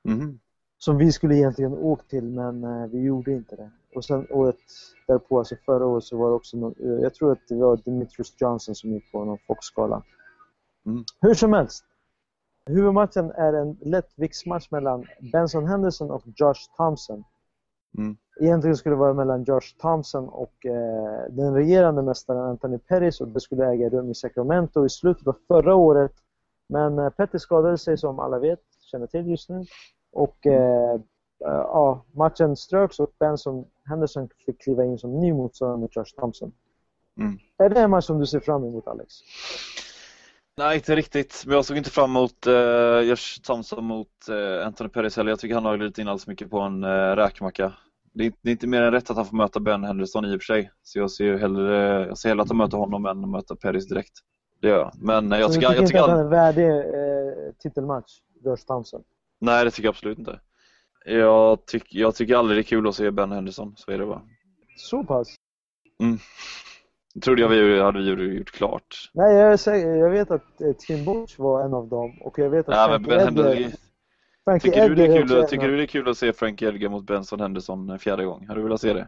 Mhm. Som vi skulle egentligen åkt till, men eh, vi gjorde inte det. Och sen året därpå, alltså förra året, så var det också någon, eh, Jag tror att det var Demetrius Johnson som gick på någon Fox-gala. Mm. Hur som helst. Huvudmatchen är en lättviktsmatch mellan Benson Henderson och Josh Thompson. Mm. Egentligen skulle det vara mellan Josh Thompson och eh, den regerande mästaren Anthony Pettis och det skulle äga rum i Sacramento i slutet av förra året. Men eh, Pettis skadade sig som alla vet, känner till just nu. Och eh, eh, ja, matchen ströks och Benson Henderson fick kliva in som ny motståndare mot Josh Thompson. Mm. Är det en match som du ser fram emot Alex? Nej, inte riktigt. Men jag såg inte fram emot uh, Josh Thompson mot uh, Anthony Pettis heller. Jag tycker han har glidit in alldeles mycket på en uh, räkmacka. Det är, det är inte mer än rätt att han får möta Ben Henderson i och för sig. Så jag ser ju hellre, jag ser hellre att han möter honom än att möta Pettis direkt. Det gör jag. Men eh, jag tycker, jag tycker inte att han är värdig eh, titelmatch, Josh Thompson? Nej, det tycker jag absolut inte. Jag, tyck, jag tycker aldrig det är kul att se Ben Henderson, så är det bara. Så pass? Det trodde jag vi hade gjort klart. Nej, jag, är säker, jag vet att eh, Tim Boach var en av dem och jag vet att Ja, men Frankie Ben Edgar, Frankie tycker, du det Edgar är kul, tycker du det är kul att se Frank Edgar mot Benson Henderson en fjärde gång? Hade du velat se det?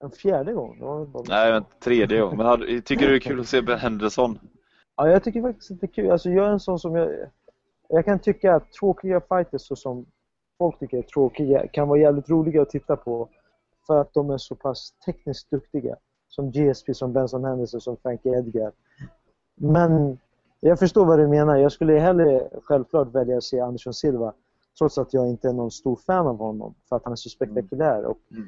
En fjärde gång? Bara- Nej, men tredje gång. Men hade, tycker du det är kul att se Ben Henderson? Ja, jag tycker faktiskt att det är kul. Alltså, jag är en sån som jag... Jag kan tycka att tråkiga fighters så som folk tycker är tråkiga kan vara jävligt roliga att titta på för att de är så pass tekniskt duktiga. Som GSP, som Benson Henderson, som Frankie Edgar. Men jag förstår vad du menar. Jag skulle hellre självklart välja att se Andersson Silva trots att jag inte är någon stor fan av honom för att han är så spektakulär och Mm.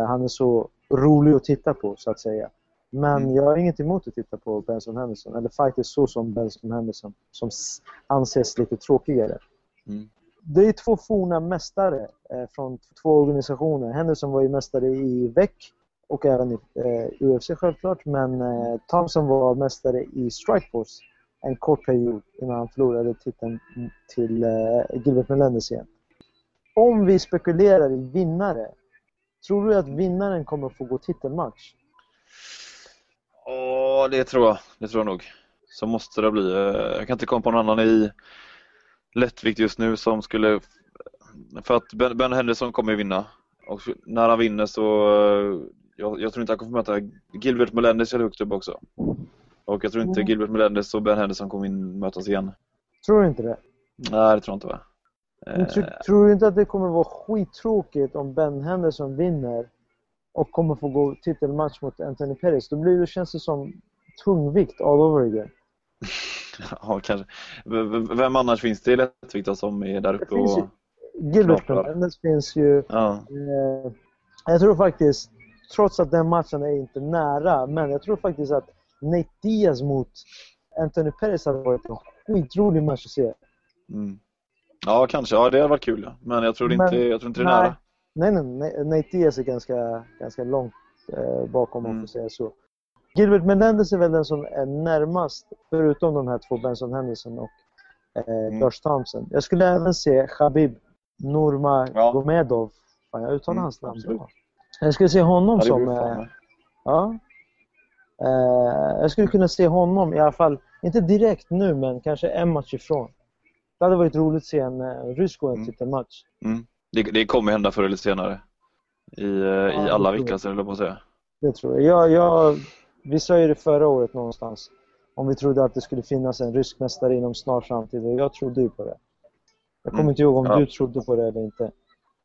eh, han är så rolig att titta på så att säga. Men Mm. jag har inget emot att titta på Benson Henderson, eller fighters så som Benson Henderson, som anses lite tråkigare. Mm. Det är två forna mästare eh, från två organisationer. Henderson var ju mästare i VEC och även i eh, UFC självklart, men eh, Thompson var mästare i Strikeforce en kort period innan han förlorade titeln till eh, Gilbert Melendez igen. Om vi spekulerar i vinnare, tror du att vinnaren kommer få gå titelmatch? Ja, det tror jag. Det tror jag nog. Så måste det bli. Eh, jag kan inte komma på någon annan i lättvikt just nu som skulle... För att Ben, ben Henderson kommer ju vinna. Och när han vinner så... Eh, jag, jag tror inte han kommer möta Gilbert Melendez är högt upp också. Och jag tror inte Mm. Gilbert Melendez och Ben Henderson kommer in, mötas igen. Tror du inte det? Nej, det tror jag inte va? Men Eh, tro, tror du inte att det kommer vara skittråkigt om Ben Henderson vinner och kommer få gå titelmatch mot Anthony Pettis? Då blir det, känns det som tungvikt all over again. Ja, kanske. Vem annars finns det i lättvikt då som är där uppe och... Gilbert. Melendez finns ju... Ja. Eh, jag tror faktiskt, trots att den matchen är inte nära, men jag tror faktiskt att Nate Diaz mot Anthony Pettis hade varit en skitrolig match att se. Mm. Ja, kanske. Ja, det hade varit kul. Ja. Men jag tror Men- inte, jag tror inte det är nej. nära. Nej, nej, nej. Nate Diaz är ganska, ganska långt eh, bakom om man Mm. får säga så. Gilbert Melendez är väl den som är närmast, förutom de här två, Benson Henderson och eh, Mm. Josh Thompson. Jag skulle även se Khabib Nurmagomedov. Fan, jag uttalar Mm, hans namn bra. Jag skulle se honom Ja, som... Eh, ja. Eh, jag skulle kunna se honom i alla fall, inte direkt nu, men kanske en match ifrån. Det hade varit roligt att se en eh, rysk gå en Mm. titelmatch. Mm. Det, det kommer hända förr eller senare. I, eh, i det alla viktklasser, eller på att säga. Det tror jag. jag, jag vi sa ju det förra året någonstans. Om vi trodde att det skulle finnas en rysk mästare inom snar framtid. Och jag trodde ju på det. Jag kommer Mm. inte ihåg om Ja. du trodde på det eller inte.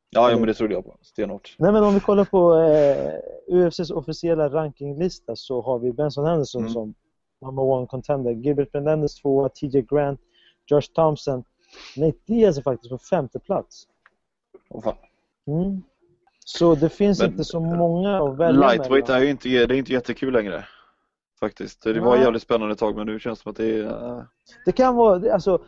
Ja, jo, men det trodde jag på. Stenhårt. Nej men om vi kollar på eh, UFCs officiella rankinglista så har vi Benson Henderson Mm. som number one contender. Gilbert Melendez tvåa, TJ Grant, Josh Thompson. Nate Diaz är faktiskt på femte plats. Åh, fan. Mm. Så det finns Men- inte så många att välja Lightweight mellan. är ju inte, det är inte jättekul längre. Faktiskt. Det var Nej. jävligt spännande ett tag men nu känns det som att det är... eh, Det kan vara, alltså,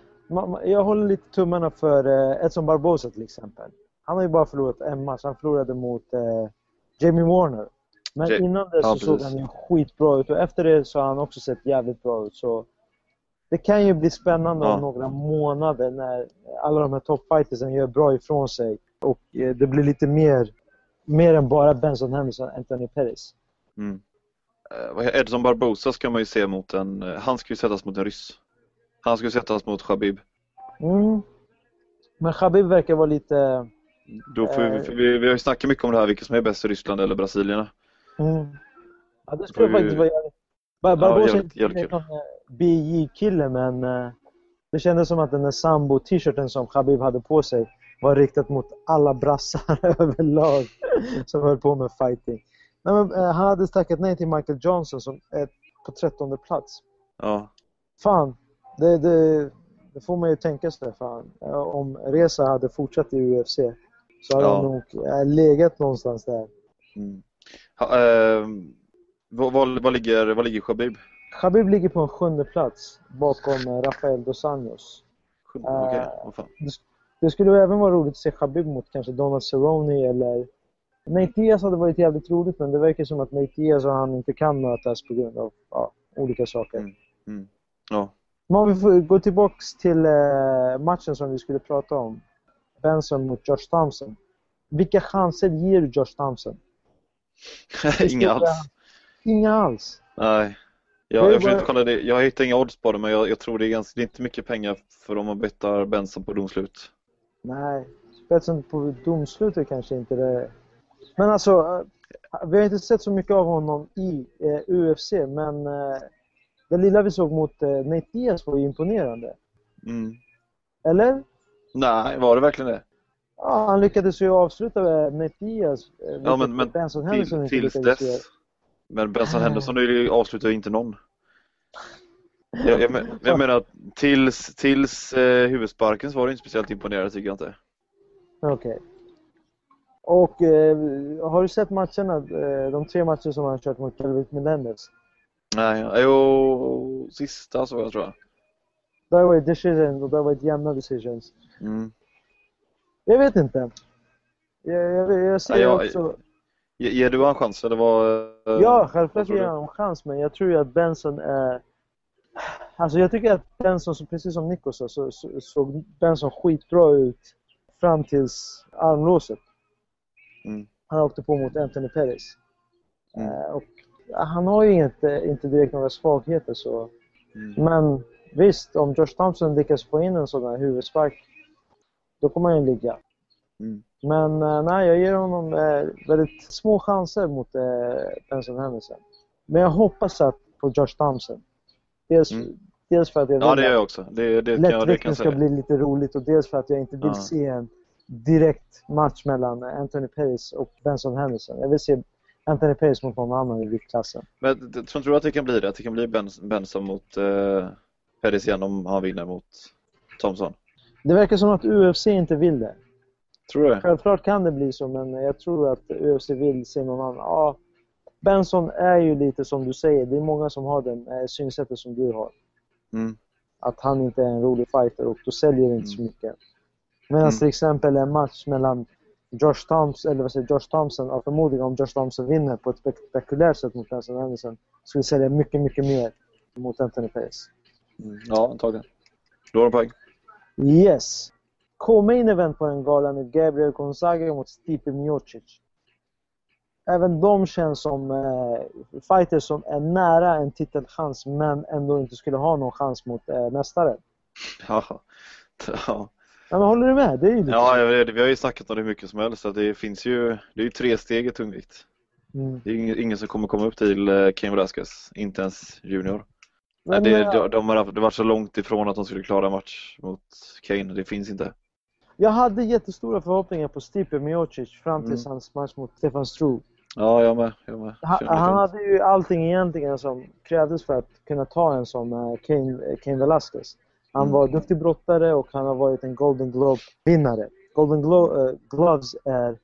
jag håller lite tummarna för eh, Edson Barbosa till exempel. Han har ju bara förlorat en match. Han förlorade mot eh, Jamie Warner. Men Ja- innan det ja, så såg precis. han ju skitbra ut och efter det så har han också sett jävligt bra ut. Så det kan ju bli spännande Ja. om några månader när alla de här toppfightersen gör bra ifrån sig och eh, det blir lite mer, mer än bara Benson Henderson och Anthony Pettis. Mm. Eh, Edson Barbosa ska man ju se mot en... eh, Han ska ju sättas mot en ryss. Han ska ju sättas mot Khabib. Mm. Men Khabib verkar vara lite... Då får vi, Eh. för vi, vi har ju snackat mycket om det här, vilka som är bäst i Ryssland eller Brasilien. Mm. Ja, det skulle faktiskt vara jävligt... Bar- Barbosa är jävligt- inte någon BJ-kille men eh, det kändes som att den där sambo-t-shirten som Khabib hade på sig var riktat mot alla brassar överlag som höll på med fighting. Nej, men, eh, han hade tackat nej till Michael Johnson som är på trettonde plats. Ja. Fan, det, det, det får man ju tänka sig. Fan. Om Reza hade fortsatt i UFC så hade Ja. nog eh, legat någonstans där. Mm. Ha, eh, vad, vad, vad, ligger, vad ligger Khabib? Khabib ligger på en sjunde plats bakom eh, Rafael Dos Anjos. Sjunde? Eh, fan. Det skulle även vara roligt att se Khabib mot kanske Donald Cerrone eller Nate Diaz hade varit jävligt roligt men det verkar som att Nate Diaz och han inte kan mötas på grund av ja, olika saker. Mm. Ja. Men om vi får gå tillbaks till eh, matchen som vi skulle prata om. Benson mot Josh Thompson. Vilka chanser ger du Josh Thompson? Inga alls. Inga alls. Nej. Jag, jag, bara- kolla det. jag hittar inga odds på det men jag, jag tror det är, ganska, det är inte mycket pengar för om man bettar Benson på domslut. Nej, spetsen på domslutet kanske inte det. Men alltså, eh, vi har inte sett så mycket av honom i eh, UFC, men eh, det lilla vi såg mot eh, Nate Diaz var ju imponerande. Mm. Eller? Nej, var det verkligen det? Ja, han lyckades ju avsluta Nate Diaz. eh, Ja, men, men Benson Henderson till, inte tills dess. Men Benson Henderson avslutar ju inte någon. Jag, jag, men- jag menar, tills, tills eh, huvudsparken så var det inte speciellt imponerande tycker jag inte. Okej. Och eh, har du sett matcherna, eh, de tre matcher som han kört mot Calvin Melendez? Nej, jo, sista så jag tror jag. Där var det decisions och där var det jämna decisions. Mm. Jag vet inte. Jag, jag, jag ser Ja, jag- också... Ge- Ger du en chans eller vad? eh, Ja, självklart ger han en chans, men jag tror ju att Benson är... Alltså jag tycker att Benson, precis som Nico sa, så, så, såg Benson skitbra ut fram tills armlåset. Mm. Han åkte på mot Anthony Pettis. Mm. Eh, och han har ju inte, inte direkt några svagheter så. Mm. Men visst, om Josh Thompson lyckas få in en sån här huvudspark, då kommer han ju ligga. Mm. Men eh, nej, jag ger honom eh, väldigt små chanser mot eh, Benson Henderson. Men jag hoppas att på Josh Thompson. Dels, Mm. dels för att jag Ja, vill det gör jag också. Det, det lättvikten ska bli lite roligt och dels för att jag inte vill Ja. se en direkt match mellan Anthony Pettis och Benson Henderson. Jag vill se Anthony Pettis mot någon annan i viktklassen. Men tror du att det kan bli det? Att det kan bli Bens- Benson mot eh, Pettis igen om han vinner mot Thompson? Det verkar som att UFC inte vill det. Tror du det? Självklart kan det bli så, men jag tror att UFC vill se någon annan. Ja, Benson är ju lite som du säger, det är många som har den eh, synsättet som du har. Mm. Att han inte är en rolig fighter och då säljer det inte så Mm. mycket. Medan Mm. till exempel en match mellan Josh Thompson, eller vad säger Josh Thompson, och förmodligen om Josh Thompson vinner på ett spektakulärt sätt mot Benson Anderson, skulle sälja mycket, mycket mer mot Anthony Pettis. Mm. Ja, antagligen. Då har du poäng. Yes! Co-main event på den galan är Gabriel Gonzaga mot Stipe Miocic. Även de känns som eh, fighters som är nära en titelchans men ändå inte skulle ha någon chans mot eh, mästare. Ja. Ja. Ja, men håller du med? Det är ju lite ja, jag vet, vi har ju snackat om det hur mycket som helst. Att det finns ju, det är ju tre steg i tungvikt. Mm. Det är ingen, ingen som kommer komma upp till eh, Cain Velasquez, inte ens Junior. Men, Nej, det, eh, de, de har det var så långt ifrån att de skulle klara match mot Kane. Det finns inte. Jag hade jättestora förhoppningar på Stipe Miocic fram tills Mm. hans match mot Stefan Struve. Ja, jag med. Jag med. Han, han hade ju allting egentligen som krävdes för att kunna ta en som eh, Cain, Cain Velasquez. Han Mm. var duktig brottare och han har varit en Golden Globe-vinnare. Golden Glo- eh, Gloves är,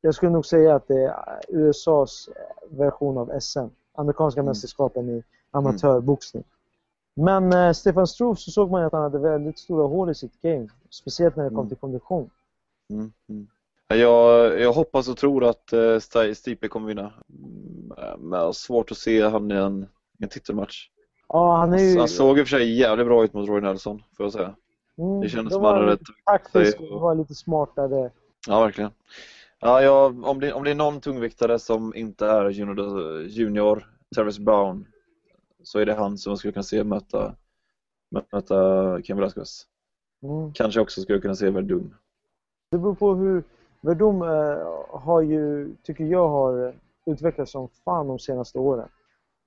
jag skulle nog säga att det är USAs version av SM. Amerikanska Mm. mästerskapen i amatörboxning. Men eh, Stefan Struve så såg man att han hade väldigt stora hål i sitt game. Speciellt när det kom Mm. till kondition. Mm, mm. Jag, jag hoppas och tror att Sti- Stipe kommer vinna. Mm, Men jag har svårt att se han i en, en titelmatch. Ja, han är ju... Han såg i och för sig jävligt bra ut mot Roy Nelson, får jag säga. mm, Det kändes som han hade rätt taktisk sig och var lite smartare. Ja, verkligen. Ja, jag, om, det, om det är någon tungviktare som inte är junior, junior Travis Brown så är det han som jag skulle kunna se möta, möta Ken Velasquez. Mm. Kanske också skulle kunna se Verdum. Det beror på hur... Verdum eh, har ju, tycker jag, har utvecklats som fan de senaste åren.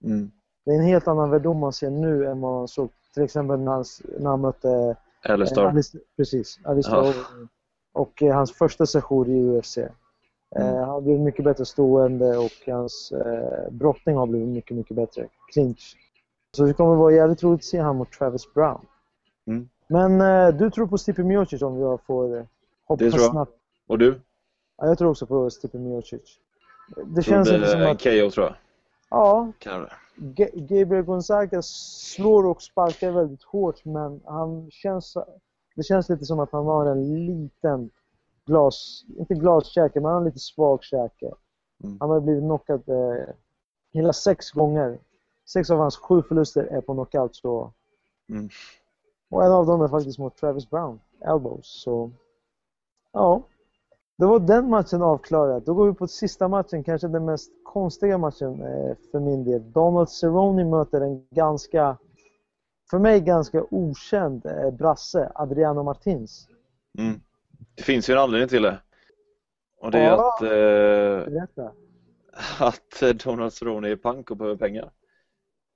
Mm. Det är en helt annan Verdum man ser nu än vad man såg till exempel när han, när han mötte Eller eh. Alice, precis, Alistair Ja. Overeem. Och eh, hans första session i UFC. Eh, Mm. han har blivit mycket bättre stående och hans eh, brottning har blivit mycket, mycket bättre. Clinch. Så det kommer vara jävligt roligt att se han mot Travis Brown. Mm. Men eh, du tror på Stipe Miocic om jag får eh, hoppa Det tror jag. snabbt? Och du? Ja, jag tror också på Stipe Miocic. Det Tror känns det inte som att... KO tror jag. Ja, Gabriel Gonzaga slår och sparkar väldigt hårt men han känns... Det känns lite som att han har en liten glas... Inte glaskäke, men han har lite svag käke. Mm. Han har blivit knockad eh, hela sex gånger. Sex av hans sju förluster är på knockout så... Mm. Och en av dem är faktiskt mot Travis Brown, elbows. Så... Ja. Då var den matchen avklarad. Då går vi på sista matchen, kanske den mest konstiga matchen eh, för min del. Donald Cerrone möter en ganska, för mig ganska okänd eh, brasse, Adriano Martins. Mm. Det finns ju en anledning till det. Och det är Ja. att, eh, att eh, Donald Cerrone är pank och behöver pengar.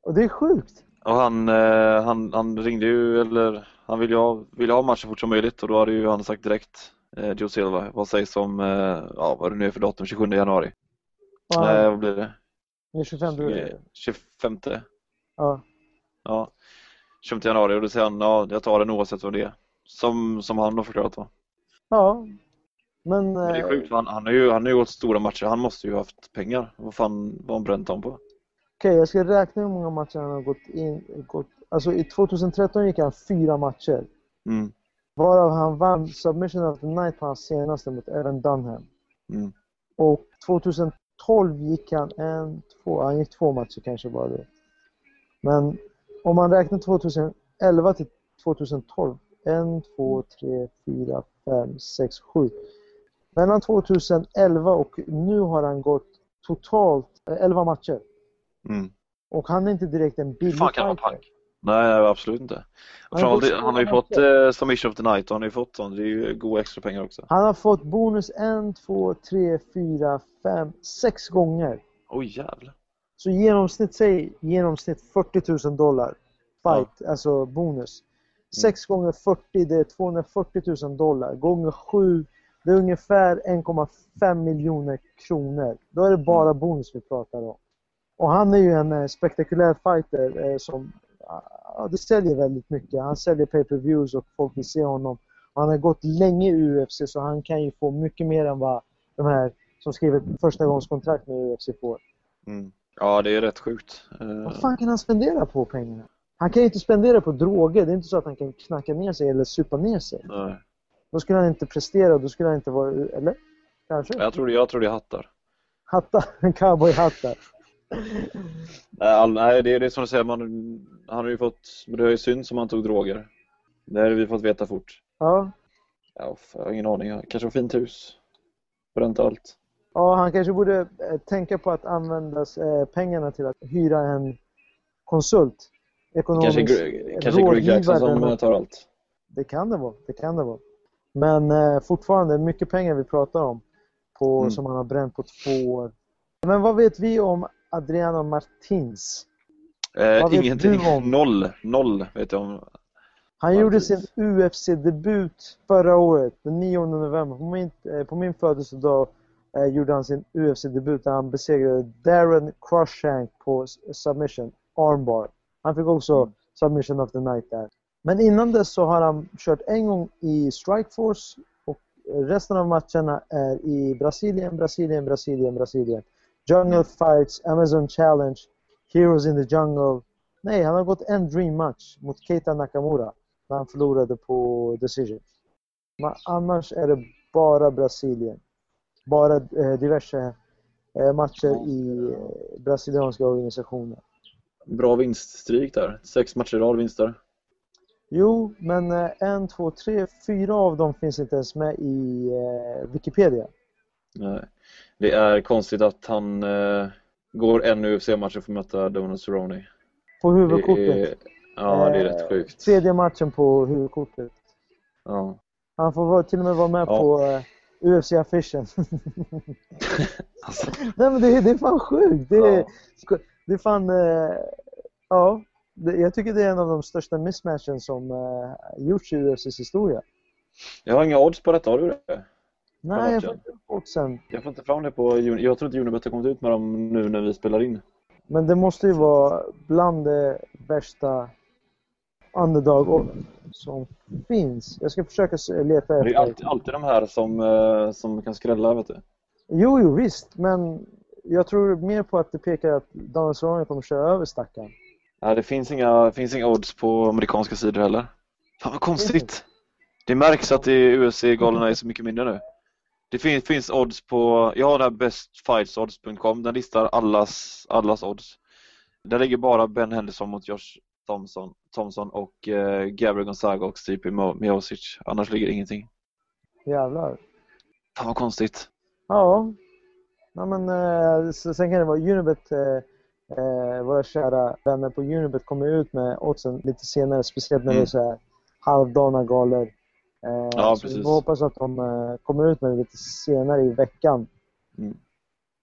Och det är sjukt. Och han, eh, han, han ringde ju, eller han ville ha, ville ha matchen fort som möjligt och då hade ju han sagt direkt eh, Joe Silva, vad sägs om, eh, ja vad det nu är för datum, 27 januari? Han, Nej, vad blir det? det är 25 20, 25? Ja. Ja, 25 januari och då säger han, ja jag tar den oavsett vad det är. Som, som han har förklarat då. Ja. Men, Men det är eh, sjukt, han, han har ju, han har ju gått stora matcher, han måste ju ha haft pengar. Vad fan var han bränt dem på? Okej, jag ska räkna hur många matcher han har gått in. Gått, alltså i 2013 gick han fyra matcher. Mm, Varav han vann Submission of the Night på hans senaste mot Evan Dunham. mm, Och 2012 gick han en, två, han gick två matcher kanske bara då. Men om man räknar 2011 till 2012. En, två, tre, fyra, fem, sex, sju. Mellan 2011 och nu har han gått totalt eh, 11 matcher. mm. Och han är inte direkt en billig fan kan han fighter. Nej, nej, absolut inte. Och Han har han har ju fått eh, Submission of the Night och han har ju fått sånt. Det är ju goda extra pengar också. Han har fått bonus en, två, tre, fyra, fem, sex gånger. Oj jävlar. Så genomsnitt, säg genomsnitt 40 000 dollar fight, alltså bonus. 6 gånger 40 det är 240 000 dollar. Gånger 7 det är ungefär 1,5 miljoner kronor. Då är det bara bonus vi pratar om. Och han är ju en eh, spektakulär fighter eh, som ja, det säljer väldigt mycket. Han säljer pay-per-views och folk vill se honom. Och han har gått länge i UFC så han kan ju få mycket mer än vad de här som skriver första gångs kontrakt med UFC får. Mm. Ja, det är rätt sjukt. Eh, Vad fan kan han spendera på pengarna? Han kan ju inte spendera på droger. Det är inte så att han kan knacka ner sig eller supa ner sig. nej. Då skulle han inte prestera, då skulle han inte vara... Eller? Kanske? Jag tror, jag tror det är hattar. Hattar, cowboyhattar. Nej, det, är- det som du säger, man, han har ju fått, men det är ju synd som han tog droger. Det har vi fått veta fort. Ja. Ja, jag har ingen aning. Kanske har fint hus. Bränt allt. ja, han kanske borde eh, tänka på att använda eh, pengarna till att hyra en konsult. Ekonomisk Kanske, kanske Greg Jackson som tar allt. Det kan det vara. Det kan det vara. Men eh, fortfarande mycket pengar vi pratar om på, Mm. som han har bränt på två år. Men vad vet vi om Adriano Martins? Eh, ingenting. Noll. Noll vet jag om. Han gjorde Martins. sin UFC-debut förra året, den 9 november. På min, eh, på min födelsedag eh, gjorde han sin UFC-debut där han besegrade Darren Crushank på submission, armbar. Han fick också submission of the night där. Men innan dess så har han kört en gång i Strikeforce och resten av matcherna är i Brasilien, Brasilien, Brasilien, Brasilien. Jungle Fights, Amazon Challenge, Heroes in the Jungle. Nej, han har gått en dream match mot Keita Nakamura när han förlorade på decision. Men annars är det bara Brasilien. Bara eh, diverse eh, matcher i eh, brasilianska organisationer. Bra vinststreak där. Sex matcher i rad vinster. Jo, men eh, en, två, tre, fyra av dem finns inte ens med i eh, Wikipedia. Nej. Det är konstigt att han eh, går en UFC-match för att möta Donald Cerrone. På huvudkortet. är, ja, det är Eh, rätt sjukt. Tredje matchen på huvudkortet. Ja. Han får vara, till och med vara med Ja. på eh, UFC-affischen. Alltså, Nej men det, är- det är fan sjukt. Det, är- ja. Det är fan... Eh, ja. Jag tycker det är en av de största mismatchen som eh, gjorts i UFCs historia. Jag har inga odds på detta, har du det? Nej, jag får inte oddsen. Jag får inte fram det på Jag tror inte Unibet har kommit ut med dem nu när vi spelar in. Men det måste ju vara bland det värsta underdog som finns. Jag ska försöka leta Det är efter. alltid, alltid de här som, eh, som kan skrälla, vet du. Jo, jo, visst. Men jag tror mer på att det pekar att Donald Cerrone kommer köra över stackaren. Nej, det finns inga, finns inga odds på amerikanska sidor heller. Fan vad konstigt. Det märks att UFC-galorna är så mycket mindre nu. Det finns, finns odds på, jag har den här bestfightsodds.com, den listar allas, allas odds. Där ligger bara Ben Henderson mot Josh Thompson, Thompson och eh, Gabriel Gonzaga och Stipe Miocic. Annars ligger ingenting. Jävlar. Fan vad konstigt. Ja. Ja men, eh, sen kan det vara Unibet, eh, eh, våra kära vänner på Unibet kommer ut med oddsen lite senare, speciellt när det är Mm. så här halvdana galor. Eh, Ja, så vi hoppas att de eh, kommer ut med det lite senare i veckan. Mm.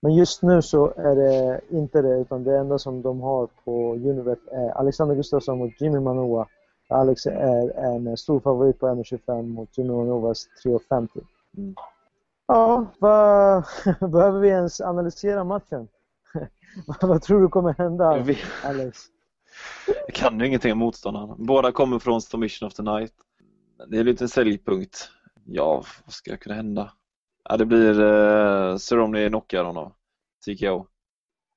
Men just nu så är det inte det, utan det enda som de har på Unibet är Alexander Gustafsson mot Jimmy Manoa. Alex är en stor favorit på 1,25 mot Jimmy Manovas 3,50. Mm. Ja, vad, behöver vi ens analysera matchen? vad tror du kommer hända, Alex? Jag kan ju ingenting om motståndarna. Båda kommer från Submission of the Night. Det är en säljpunkt. Ja, vad ska kunna hända? Ja, det blir eh, Cerrone knockar honom. TKO.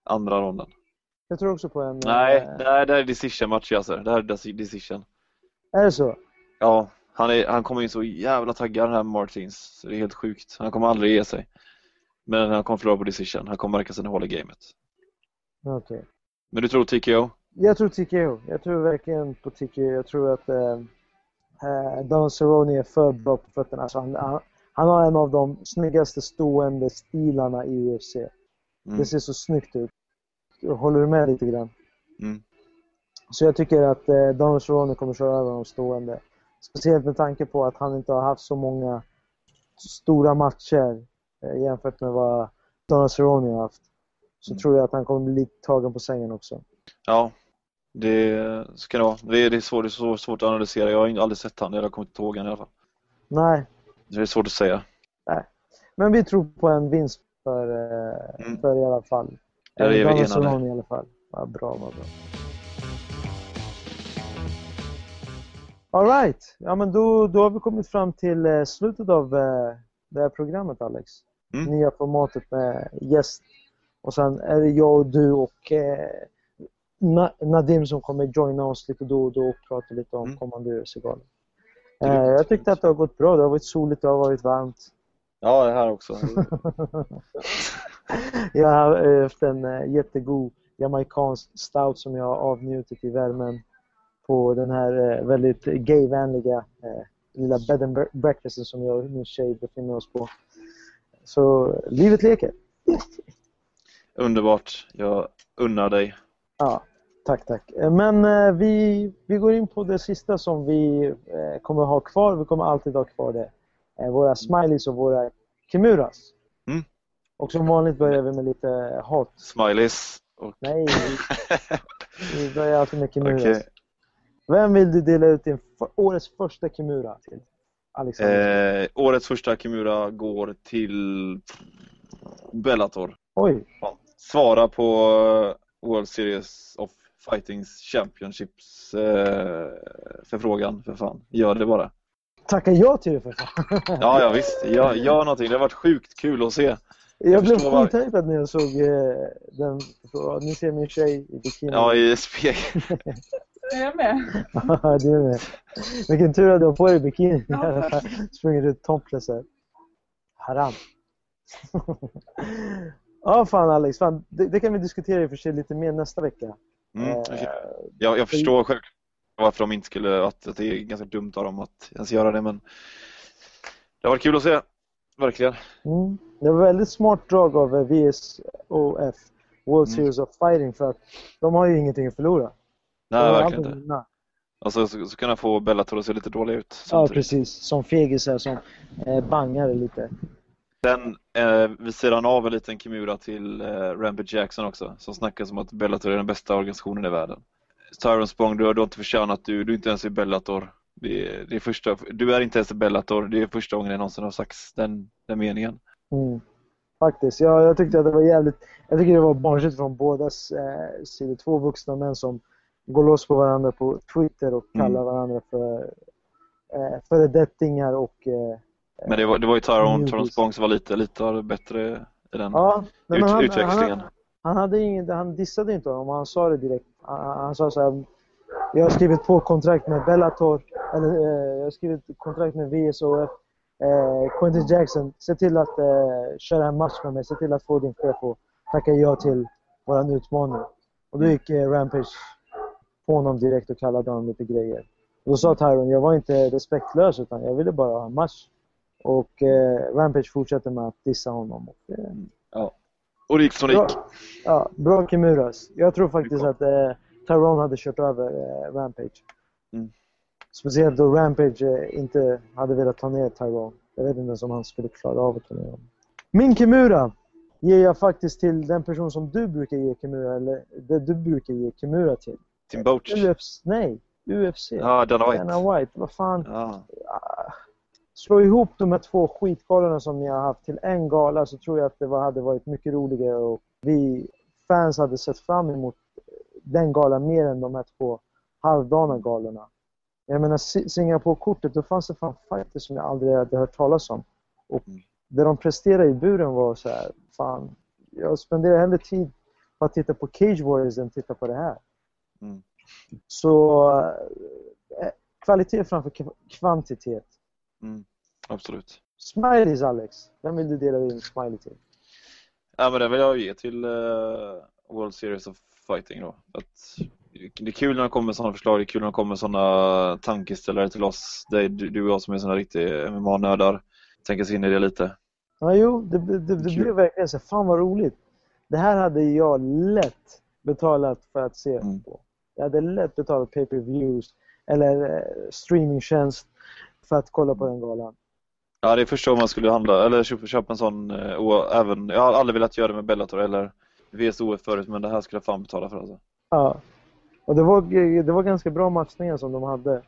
Andra ronden. Jag tror också på en... Nej, eh, det här, det här är decision match alltså. Det här är deci- decision. Är det så? Ja, han, är, han kommer in så jävla taggad den här Martins. Så det är helt sjukt. Han kommer aldrig ge sig. Men han kommer förlora på decision. Han kommer verka sen hålla gamet. Okej. Men du tror TKO? Jag tror TKO. Jag tror verkligen på TKO. Jag tror att eh, eh, Don Cerrone är för bra på fötterna. Alltså han, han, han har en av de snyggaste stående stilarna i UFC. Mm. Det ser så snyggt ut. Håller du med lite grann? Mm. Så jag tycker att eh, Don Cerrone kommer köra över de stående. Speciellt med tanke på att han inte har haft så många stora matcher eh, jämfört med vad Donald Cerrone har haft. Så Mm. tror jag att han kommer bli lite tagen på sängen också. Ja, det så kan det vara. Det är, det är, svårt, det är så svårt att analysera. Jag har aldrig sett han, eller jag kommer inte ihåg han i alla fall. Nej, Det är svårt att säga. men vi tror på en vinst för, eh, Mm. för i alla fall. Där är vi enade. I alla fall. Vad bra, vad bra. Alright, ja men då, då har vi kommit fram till eh, slutet av eh, det här programmet Alex. Mm. Nya formatet med gäst. Och sen är det jag och du och eh, Na- Nadim som kommer joina oss lite då och då och prata lite om Mm. kommande UFC-galor. Eh, jag tyckte att det har gått bra. Det har varit soligt, det har varit varmt. Ja, det här också. jag har haft en eh, jättegod jamaicansk stout som jag har avnjutit i värmen på den här eh, väldigt gayvänliga eh, lilla bed and bre- breakfasten som jag och min tjej befinner oss på. Så livet leker. Underbart. Jag unnar dig. Ja, tack, tack. Eh, Men eh, vi, vi går in på det sista som vi eh, kommer ha kvar. Vi kommer alltid ha kvar det. Eh, våra smileys och våra kimuras. Mm. Och som vanligt börjar vi med lite hat. Smileys. Och... Nej, vi börjar alltid med kimuras. Okej. Vem vill du dela ut din årets första kimura till? Alexander? Eh, årets första Kimura går till Bellator. Oj, Svara på eh, World Series of Fightings Championships eh, förfrågan för fan. Gör det bara. tacka ja till det för fan. Ja, ja visst. Gör, gör någonting. Det har varit sjukt kul att se. Jag blev förstår vad- skithypad när jag såg eh, den. Så, ni ser min tjej i bikini. Ja, i spegeln. Är jag med? Ja, du är med. Vilken tur att du har på dig bikini. Ja. Springer ut topless här. Haram. Ja, fan Alex. Fan, det, det kan vi diskutera i och för sig lite mer nästa vecka. Mm, Eh, okej. jag, jag förstår självklart varför de inte skulle, att, att det är ganska dumt av dem att ens göra det men det har varit kul att se. Verkligen. Mm. Det var väldigt smart drag av VSOF, World Mm. Series of Fighting, för att de har ju ingenting att förlora. Nej, verkligen inte. vinna. Alltså, så, så kunna få Bellator att se lite dålig ut. Ja, samtidigt. precis. Som fegisar som eh, bangar lite. Sen eh, vid sidan av en liten Kimura till eh, Rampage Jackson också som snackas om att Bellator är den bästa organisationen i världen. Tyron Spong, du har, du har inte förtjänat, du, du är inte ens i Bellator. Det, är- det är första, du är inte ens i Bellator, det är första gången jag någonsin har sagt den, den meningen. Mm. Faktiskt. Ja, jag tyckte att det var jävligt... Jag tycker det var barnsligt från bådas eh, sidor. Två vuxna män som går loss på varandra på Twitter och Mm. kallar varandra för eh, föredettingar och... Eh, Men det var, det var ju Tyron, Newbies. Tyron Spong som var lite, lite bättre i den ja, ut, han, utväxlingen. Han, han, hade ingen, han dissade inte honom, han sa det direkt. Han, han sa så här, jag har skrivit på kontrakt med Bellator, eller eh, jag har skrivit kontrakt med VSOF. Eh, Quentin Jackson, se till att eh, köra en match med mig, se till att få din chef att tacka ja till våran utmaning. Och då gick eh, Rampage på honom direkt och kallade honom lite grejer. Då sa Tyron, jag var inte respektlös utan jag ville bara ha en match. Och eh, Rampage fortsatte med att dissa honom. Och, eh, Och det gick som det gick. ja, bra Kimuras. Jag tror faktiskt att eh, Tyrone hade kört över eh, Rampage. Mm. Speciellt då Rampage eh, inte hade velat ta ner Tyrone. Jag vet inte ens om han skulle klara av att ta ner honom. Min Kimura ger jag faktiskt till den person som du brukar ge Kimura, eller det du brukar ge Kimura till. Tim Boach. UFC, nej, UFC. Ja, Dana White. Dana White, vad fan. Ja. Slå ihop de här två skitgalorna som ni har haft till en gala så tror jag att det hade varit mycket roligare och vi fans hade sett fram emot den galan mer än de här två halvdana galorna. Jag menar Si- Singapore-kortet, då fanns det fan fighters som jag aldrig hade hört talas om. Och Mm. det de presterade i buren var så här, fan, jag spenderar hellre tid på att titta på Cage Warriors än titta på det här. Mm. Så eh, kvalitet framför kv- kvantitet. Mm. Absolut. Smileys Alex, vem vill du dela din smiley till? Ja, men det vill jag ge till eh, World Series of Fighting då. Att det är kul när de kommer med sådana förslag, det är kul när de kommer med sådana tankeställare till oss. Det är du och jag som är sådana riktiga MMA-nördar. Tänka sig in i det lite. Ja, jo, det, det, det Kul. blev verkligen så. Fan vad roligt. Det här hade jag lätt betalat för att se Mm. på. Jag hade lätt betalat pay-per-views eller eh, streamingtjänst för att kolla på den galan. Ja, det är första gången man skulle handla, eller köpa, en sån, eh, och även, jag har aldrig velat göra det med Bellator eller VSOF förut, men det här skulle jag fan betala för alltså. Ja. Och det var, det var ganska bra matchningar som de hade.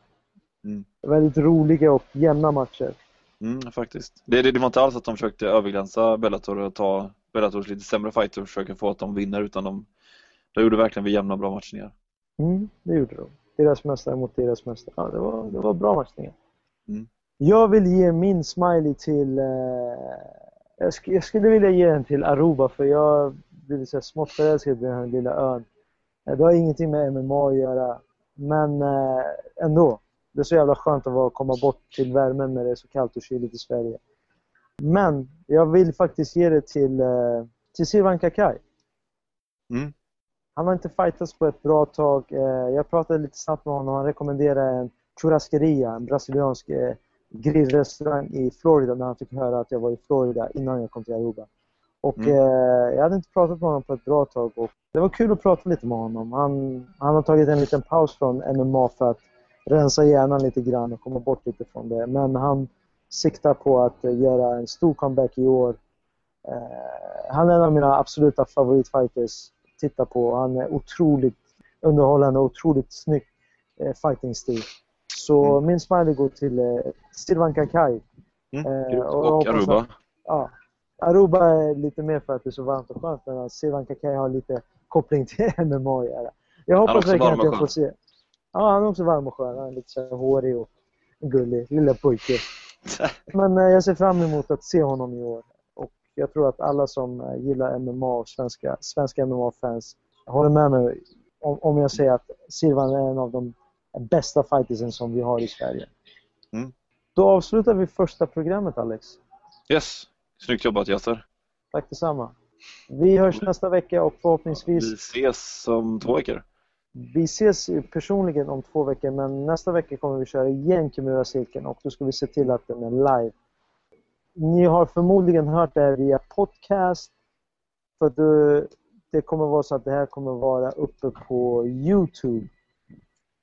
Mm. Väldigt roliga och jämna matcher. Mm, faktiskt. Det, det, det var inte alls att de försökte överglänsa Bellator och ta Bellators lite sämre fighter och försöka få att de vinner, utan de, de gjorde verkligen jämna bra matchningar. Mm, det gjorde de. Deras mästare mot deras mästare. Ja, det var, det var bra matchningar. Mm. Jag vill ge min smiley till... Eh, jag, sk- jag skulle vilja ge den till Aruba för jag blev så smått förälskad i den här lilla ön. Eh, Det har ingenting med MMA att göra. Men eh, ändå. det är så jävla skönt att vara, komma bort till värmen när det är så kallt och kyligt i Sverige. Men jag vill faktiskt ge det till, eh, till Silvan Kakai. Mm. Han har inte fightats på ett bra tag. Eh, Jag pratade lite snabbt med honom. Han rekommenderade en churrasqueria, en brasiliansk eh, grillrestaurang i Florida när han fick höra att jag var i Florida innan jag kom till Aruba. Och Mm. eh, jag hade inte pratat med honom på ett bra tag och det var kul att prata lite med honom. Han, han har tagit en liten paus från MMA för att rensa hjärnan lite grann och komma bort lite från det. Men han siktar på att göra en stor comeback i år. Eh, han är en av mina absoluta favoritfighters titta på. Han är otroligt underhållande och otroligt snygg eh, fighting-stil. Så Mm. min smiley går till eh, Silvan Kakai. Mm. Eh, och Och Aruba. att- Ja. Aruba är lite mer för att det är så varmt och skönt medan Silvan Kakai har lite koppling till MMA att göra. Jag hoppas verkligen att jag får se. Ja, han är också varm och skön. Han är lite så hårig och gullig. Lilla pojke. Men eh, jag ser fram emot att se honom i år. Jag tror att alla som eh, gillar MMA och svenska, svenska MMA-fans håller med mig om, om jag säger att Silvan är en av de bästa fightersen som vi har i Sverige. Mm. Då avslutar vi första programmet Alex. Yes, snyggt jobbat Jasser. Tack detsamma. Vi hörs nästa vecka och Vi förhoppningsvis ses om två veckor. vi ses personligen om två veckor men nästa vecka kommer vi köra igen Kimura-cirkeln och då ska vi se till att den är live. Ni har förmodligen hört det här via podcast för det, det kommer vara så att det här kommer vara uppe på Youtube.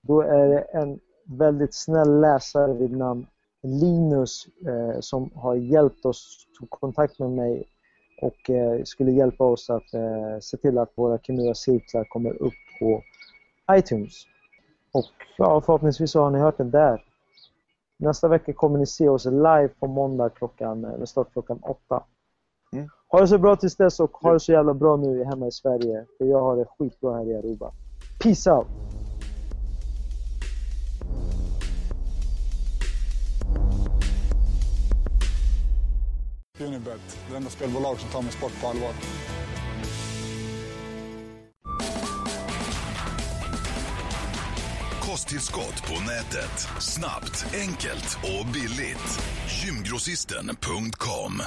Då är det en väldigt snäll läsare vid namn Linus eh, som har hjälpt oss, tog kontakt med mig och eh, skulle hjälpa oss att eh, se till att våra Kimura-cirklar kommer upp på iTunes. Och ja, förhoppningsvis så har ni hört den där. Nästa vecka kommer ni se oss live på måndag klockan, med start klockan åtta. Mm. Ha det så bra tills dess och ha det så jävla bra nu hemma i Sverige. För jag har det skitbra här i Aruba. Peace out! Unibet, det enda spelbolag som tar min sport på allvar. Kosttillskott på nätet. Snabbt, enkelt och billigt. Gymgrossisten.com